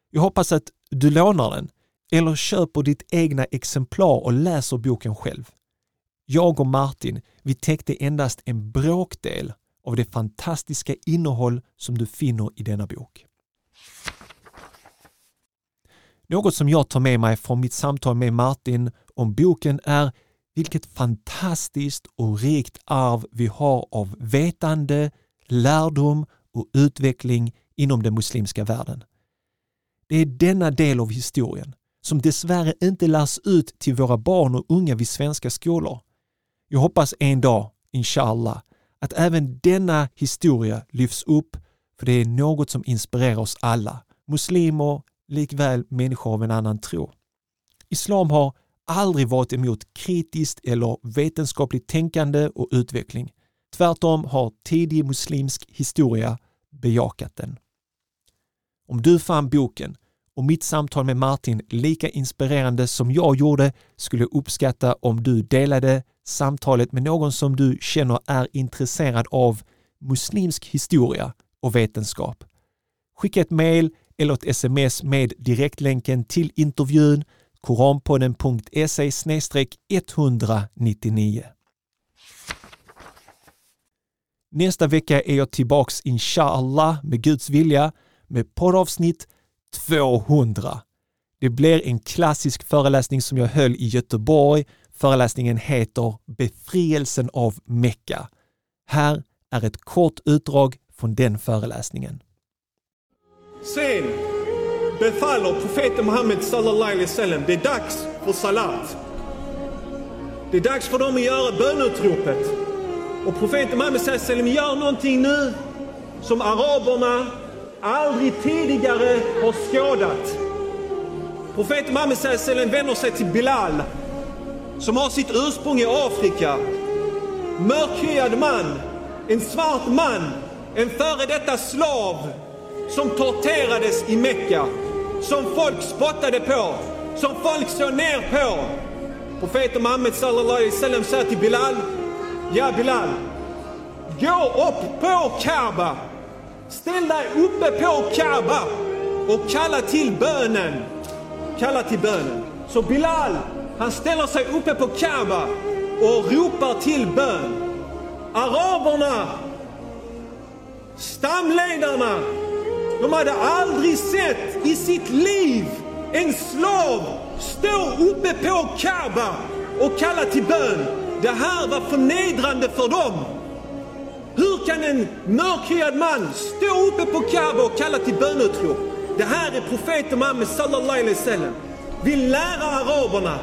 Jag hoppas att du lånar den eller köper ditt egna exemplar och läser boken själv. Jag och Martin, vi täckte endast en bråkdel av det fantastiska innehåll som du finner i denna bok. Något som jag tar med mig från mitt samtal med Martin om boken är vilket fantastiskt och rikt arv vi har av vetande, lärdom och utveckling inom den muslimska världen. Det är denna del av historien som dessvärre inte lärs ut till våra barn och unga vid svenska skolor. Jag hoppas en dag, inshallah, att även denna historia lyfts upp för det är något som inspirerar oss alla, muslimer likväl människor av en annan tro. Islam har aldrig varit emot kritiskt eller vetenskapligt tänkande och utveckling. Tvärtom har tidig muslimsk historia bejakat den. Om du fann boken och mitt samtal med Martin lika inspirerande som jag gjorde skulle jag uppskatta om du delade samtalet med någon som du känner är intresserad av muslimsk historia och vetenskap. Skicka ett mail eller ett sms med direktlänken till intervjun koranpodden.se 199. Nästa vecka är jag tillbaks inshallah med Guds vilja med poddavsnitt 200. Det blir en klassisk föreläsning som jag höll i Göteborg. Föreläsningen heter Befrielsen av Mecka. Här är ett kort utdrag från den föreläsningen. Sen befaller profeten Muhammed sallallahu alaihi wasallam, det är dags för salat. Det är dags för dem att göra bönutropet. Och profeten Muhammed säger alaihi gör någonting nu som araberna aldrig tidigare har skådat. Profeten Muhammed säger alaihi vänder sig till Bilal som har sitt ursprung i Afrika. Mörkhyad man, en svart man, en före detta slav som torterades i Mecka, som folk spottade på, som folk såg ner på. Profeten Muhammed sallallahu alaihi wasallam säger till Bilal, Ja Bilal, gå upp på Kaaba, ställ dig uppe på Kaaba och kalla till bönen. Kalla till bönen. Så Bilal, han ställer sig uppe på Kaaba och ropar till bön. Araberna, stamledarna, de hade aldrig sett i sitt liv en slav stå uppe på Kaaba och kalla till bön. Det här var förnedrande för dem. Hur kan en mörkhyad man stå uppe på Kaaba och kalla till bönutrop? Det här är profeten Muhammed sallallahu alaihi wasallam. Vill lära araberna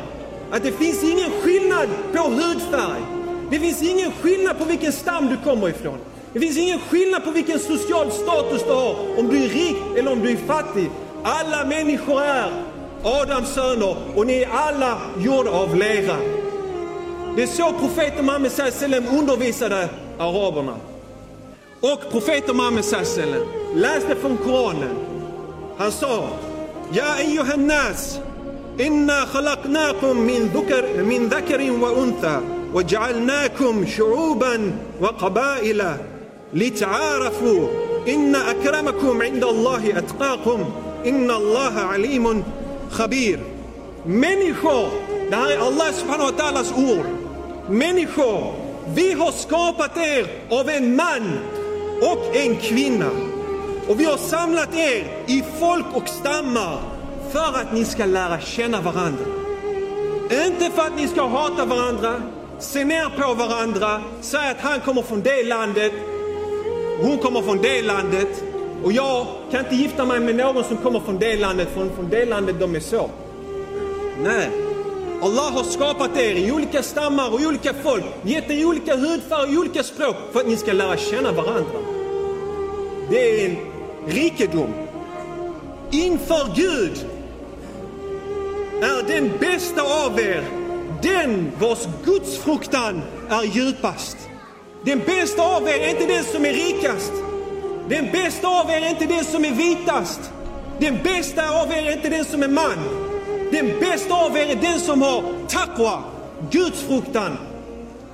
att det finns ingen skillnad på hudfärg. Det finns ingen skillnad på vilken stam du kommer ifrån. Det finns ingen skillnad på vilken social status du har, om du är rik eller om du är fattig. Alla människor är Adams söner och ni är alla gjorda av lera. Det är så profeten Muhammed sallam undervisade araberna. Och profeten Muhammed sallam läste från Koranen. Han sa Ja ayyuhan nas inna khalaqnakum min dhukar min dhakarin wa untha وجعلناكم شعوبا وقبائل لتعارفوا إن أكرمكم عند الله أتقاكم إن الله عليم خبير Människor, det här är Allah subhanahu wa ta'alas ord. Människor, vi har skapat er av en man och en kvinna. Och vi har samlat er i folk och stammar för att ni ska lära känna varandra. Inte för att ni ska hata varandra, se ner på varandra, säga att han kommer från det landet, hon kommer från det landet och jag kan inte gifta mig med någon som kommer från det landet, från, från det landet de är så. Nej. Allah har skapat er i olika stammar och olika folk, gett er olika hudfärg och olika språk för att ni ska lära känna varandra. Det är en rikedom. Inför Gud är den bästa av er den vars gudsfruktan är djupast. Den bästa av er är inte den som är rikast. Den bästa av er är inte den som är vitast. Den bästa av er är inte den som är man. Den bästa av er är den som har taqwa, gudsfruktan.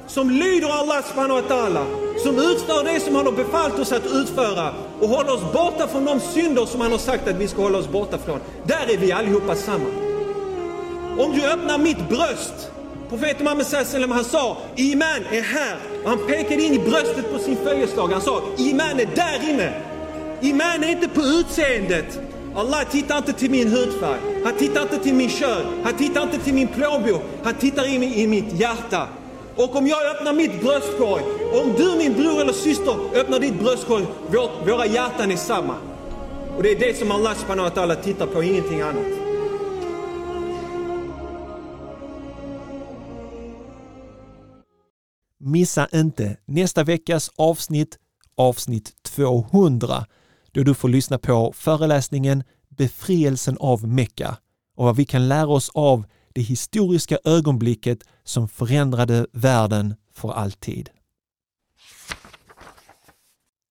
Som lyder Allah subhanahu wa ta'ala. Som utför det som han har befallt oss att utföra. Och håller oss borta från de synder som han har sagt att vi ska hålla oss borta från. Där är vi allihopa samma. Om du öppnar mitt bröst. Profeten Muhammed sallam han sa Iman är här. Och han pekade in i bröstet på sin följeslag. Han sa Iman är där inne. Iman är inte på utseendet. Allah tittar inte till min hudfärg. Han tittar inte till min kön. Han tittar inte till min plånbok. Han tittar in i mitt hjärta. Och om jag öppnar mitt bröstkorg, om du min bror eller syster öppnar ditt bröstkorg, vår, våra hjärtan är samma. Och det är det som Allah subhanahu wa ta'ala tittar på, ingenting annat. Missa inte nästa veckas avsnitt, avsnitt 200, då du får lyssna på föreläsningen Befrielsen av Mekka och vad vi kan lära oss av det historiska ögonblicket som förändrade världen för alltid.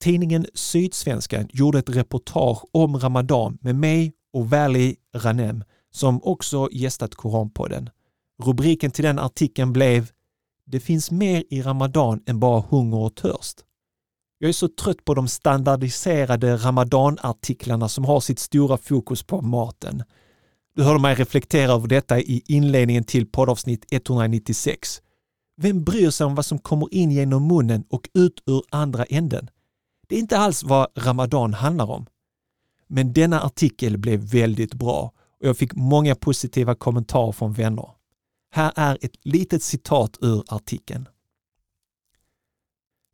Tidningen Sydsvenskan gjorde ett reportage om Ramadan med mig och Vali Ranem som också gästat Koranpodden. Rubriken till den artikeln blev det finns mer i Ramadan än bara hunger och törst. Jag är så trött på de standardiserade ramadanartiklarna som har sitt stora fokus på maten. Du hörde mig reflektera över detta i inledningen till poddavsnitt 196. Vem bryr sig om vad som kommer in genom munnen och ut ur andra änden? Det är inte alls vad Ramadan handlar om. Men denna artikel blev väldigt bra och jag fick många positiva kommentarer från vänner. Här är ett litet citat ur artikeln.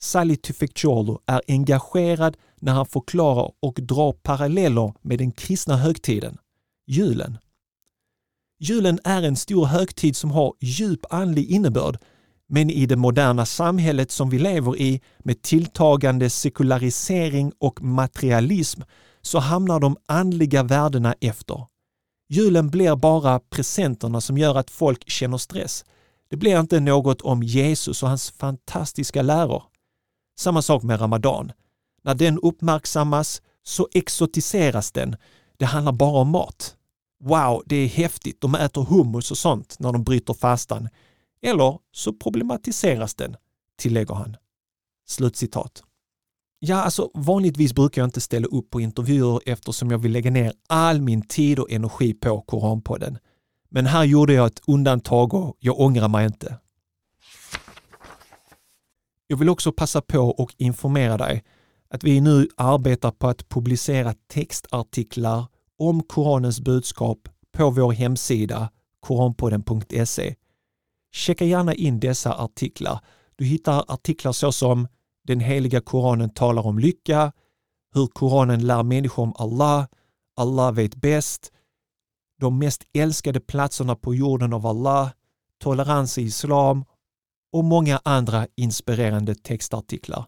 Sally Tufekciolo är engagerad när han förklarar och drar paralleller med den kristna högtiden, julen. Julen är en stor högtid som har djup andlig innebörd, men i det moderna samhället som vi lever i med tilltagande sekularisering och materialism så hamnar de andliga värdena efter. Julen blir bara presenterna som gör att folk känner stress. Det blir inte något om Jesus och hans fantastiska läror. Samma sak med Ramadan. När den uppmärksammas så exotiseras den. Det handlar bara om mat. Wow, det är häftigt, de äter hummus och sånt när de bryter fastan. Eller så problematiseras den, tillägger han. Slutcitat. Ja, alltså vanligtvis brukar jag inte ställa upp på intervjuer eftersom jag vill lägga ner all min tid och energi på Koranpodden. Men här gjorde jag ett undantag och jag ångrar mig inte. Jag vill också passa på och informera dig att vi nu arbetar på att publicera textartiklar om Koranens budskap på vår hemsida koranpodden.se. Checka gärna in dessa artiklar. Du hittar artiklar såsom Den heliga Koranen talar om lycka, hur Koranen lär människor om Allah, Allah vet bäst, de mest älskade platserna på jorden av Allah, tolerans i islam och många andra inspirerande textartiklar.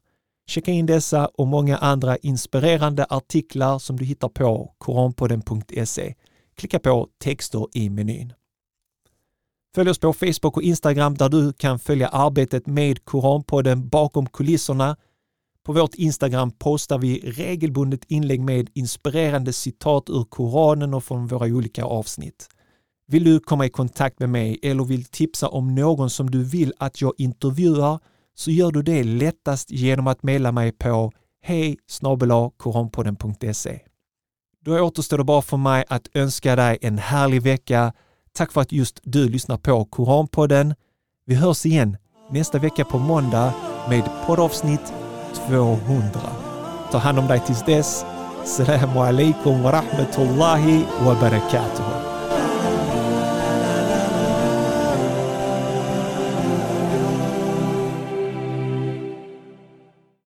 Checka in dessa och många andra inspirerande artiklar som du hittar på koranpodden.se. Klicka på texter i menyn. Följ oss på Facebook och Instagram där du kan följa arbetet med Koranpodden bakom kulisserna. På vårt Instagram postar vi regelbundet inlägg med inspirerande citat ur Koranen och från våra olika avsnitt. Vill du komma i kontakt med mig eller vill tipsa om någon som du vill att jag intervjuar så gör du det lättast genom att mejla mig på hej koranpodden.se. Då återstår det bara för mig att önska dig en härlig vecka. Tack för att just du lyssnar på Koranpodden. Vi hörs igen nästa vecka på måndag med poddavsnitt 200. Ta hand om dig tills dess. Assalamu alaikum wa rahmatullahi wa barakatuh.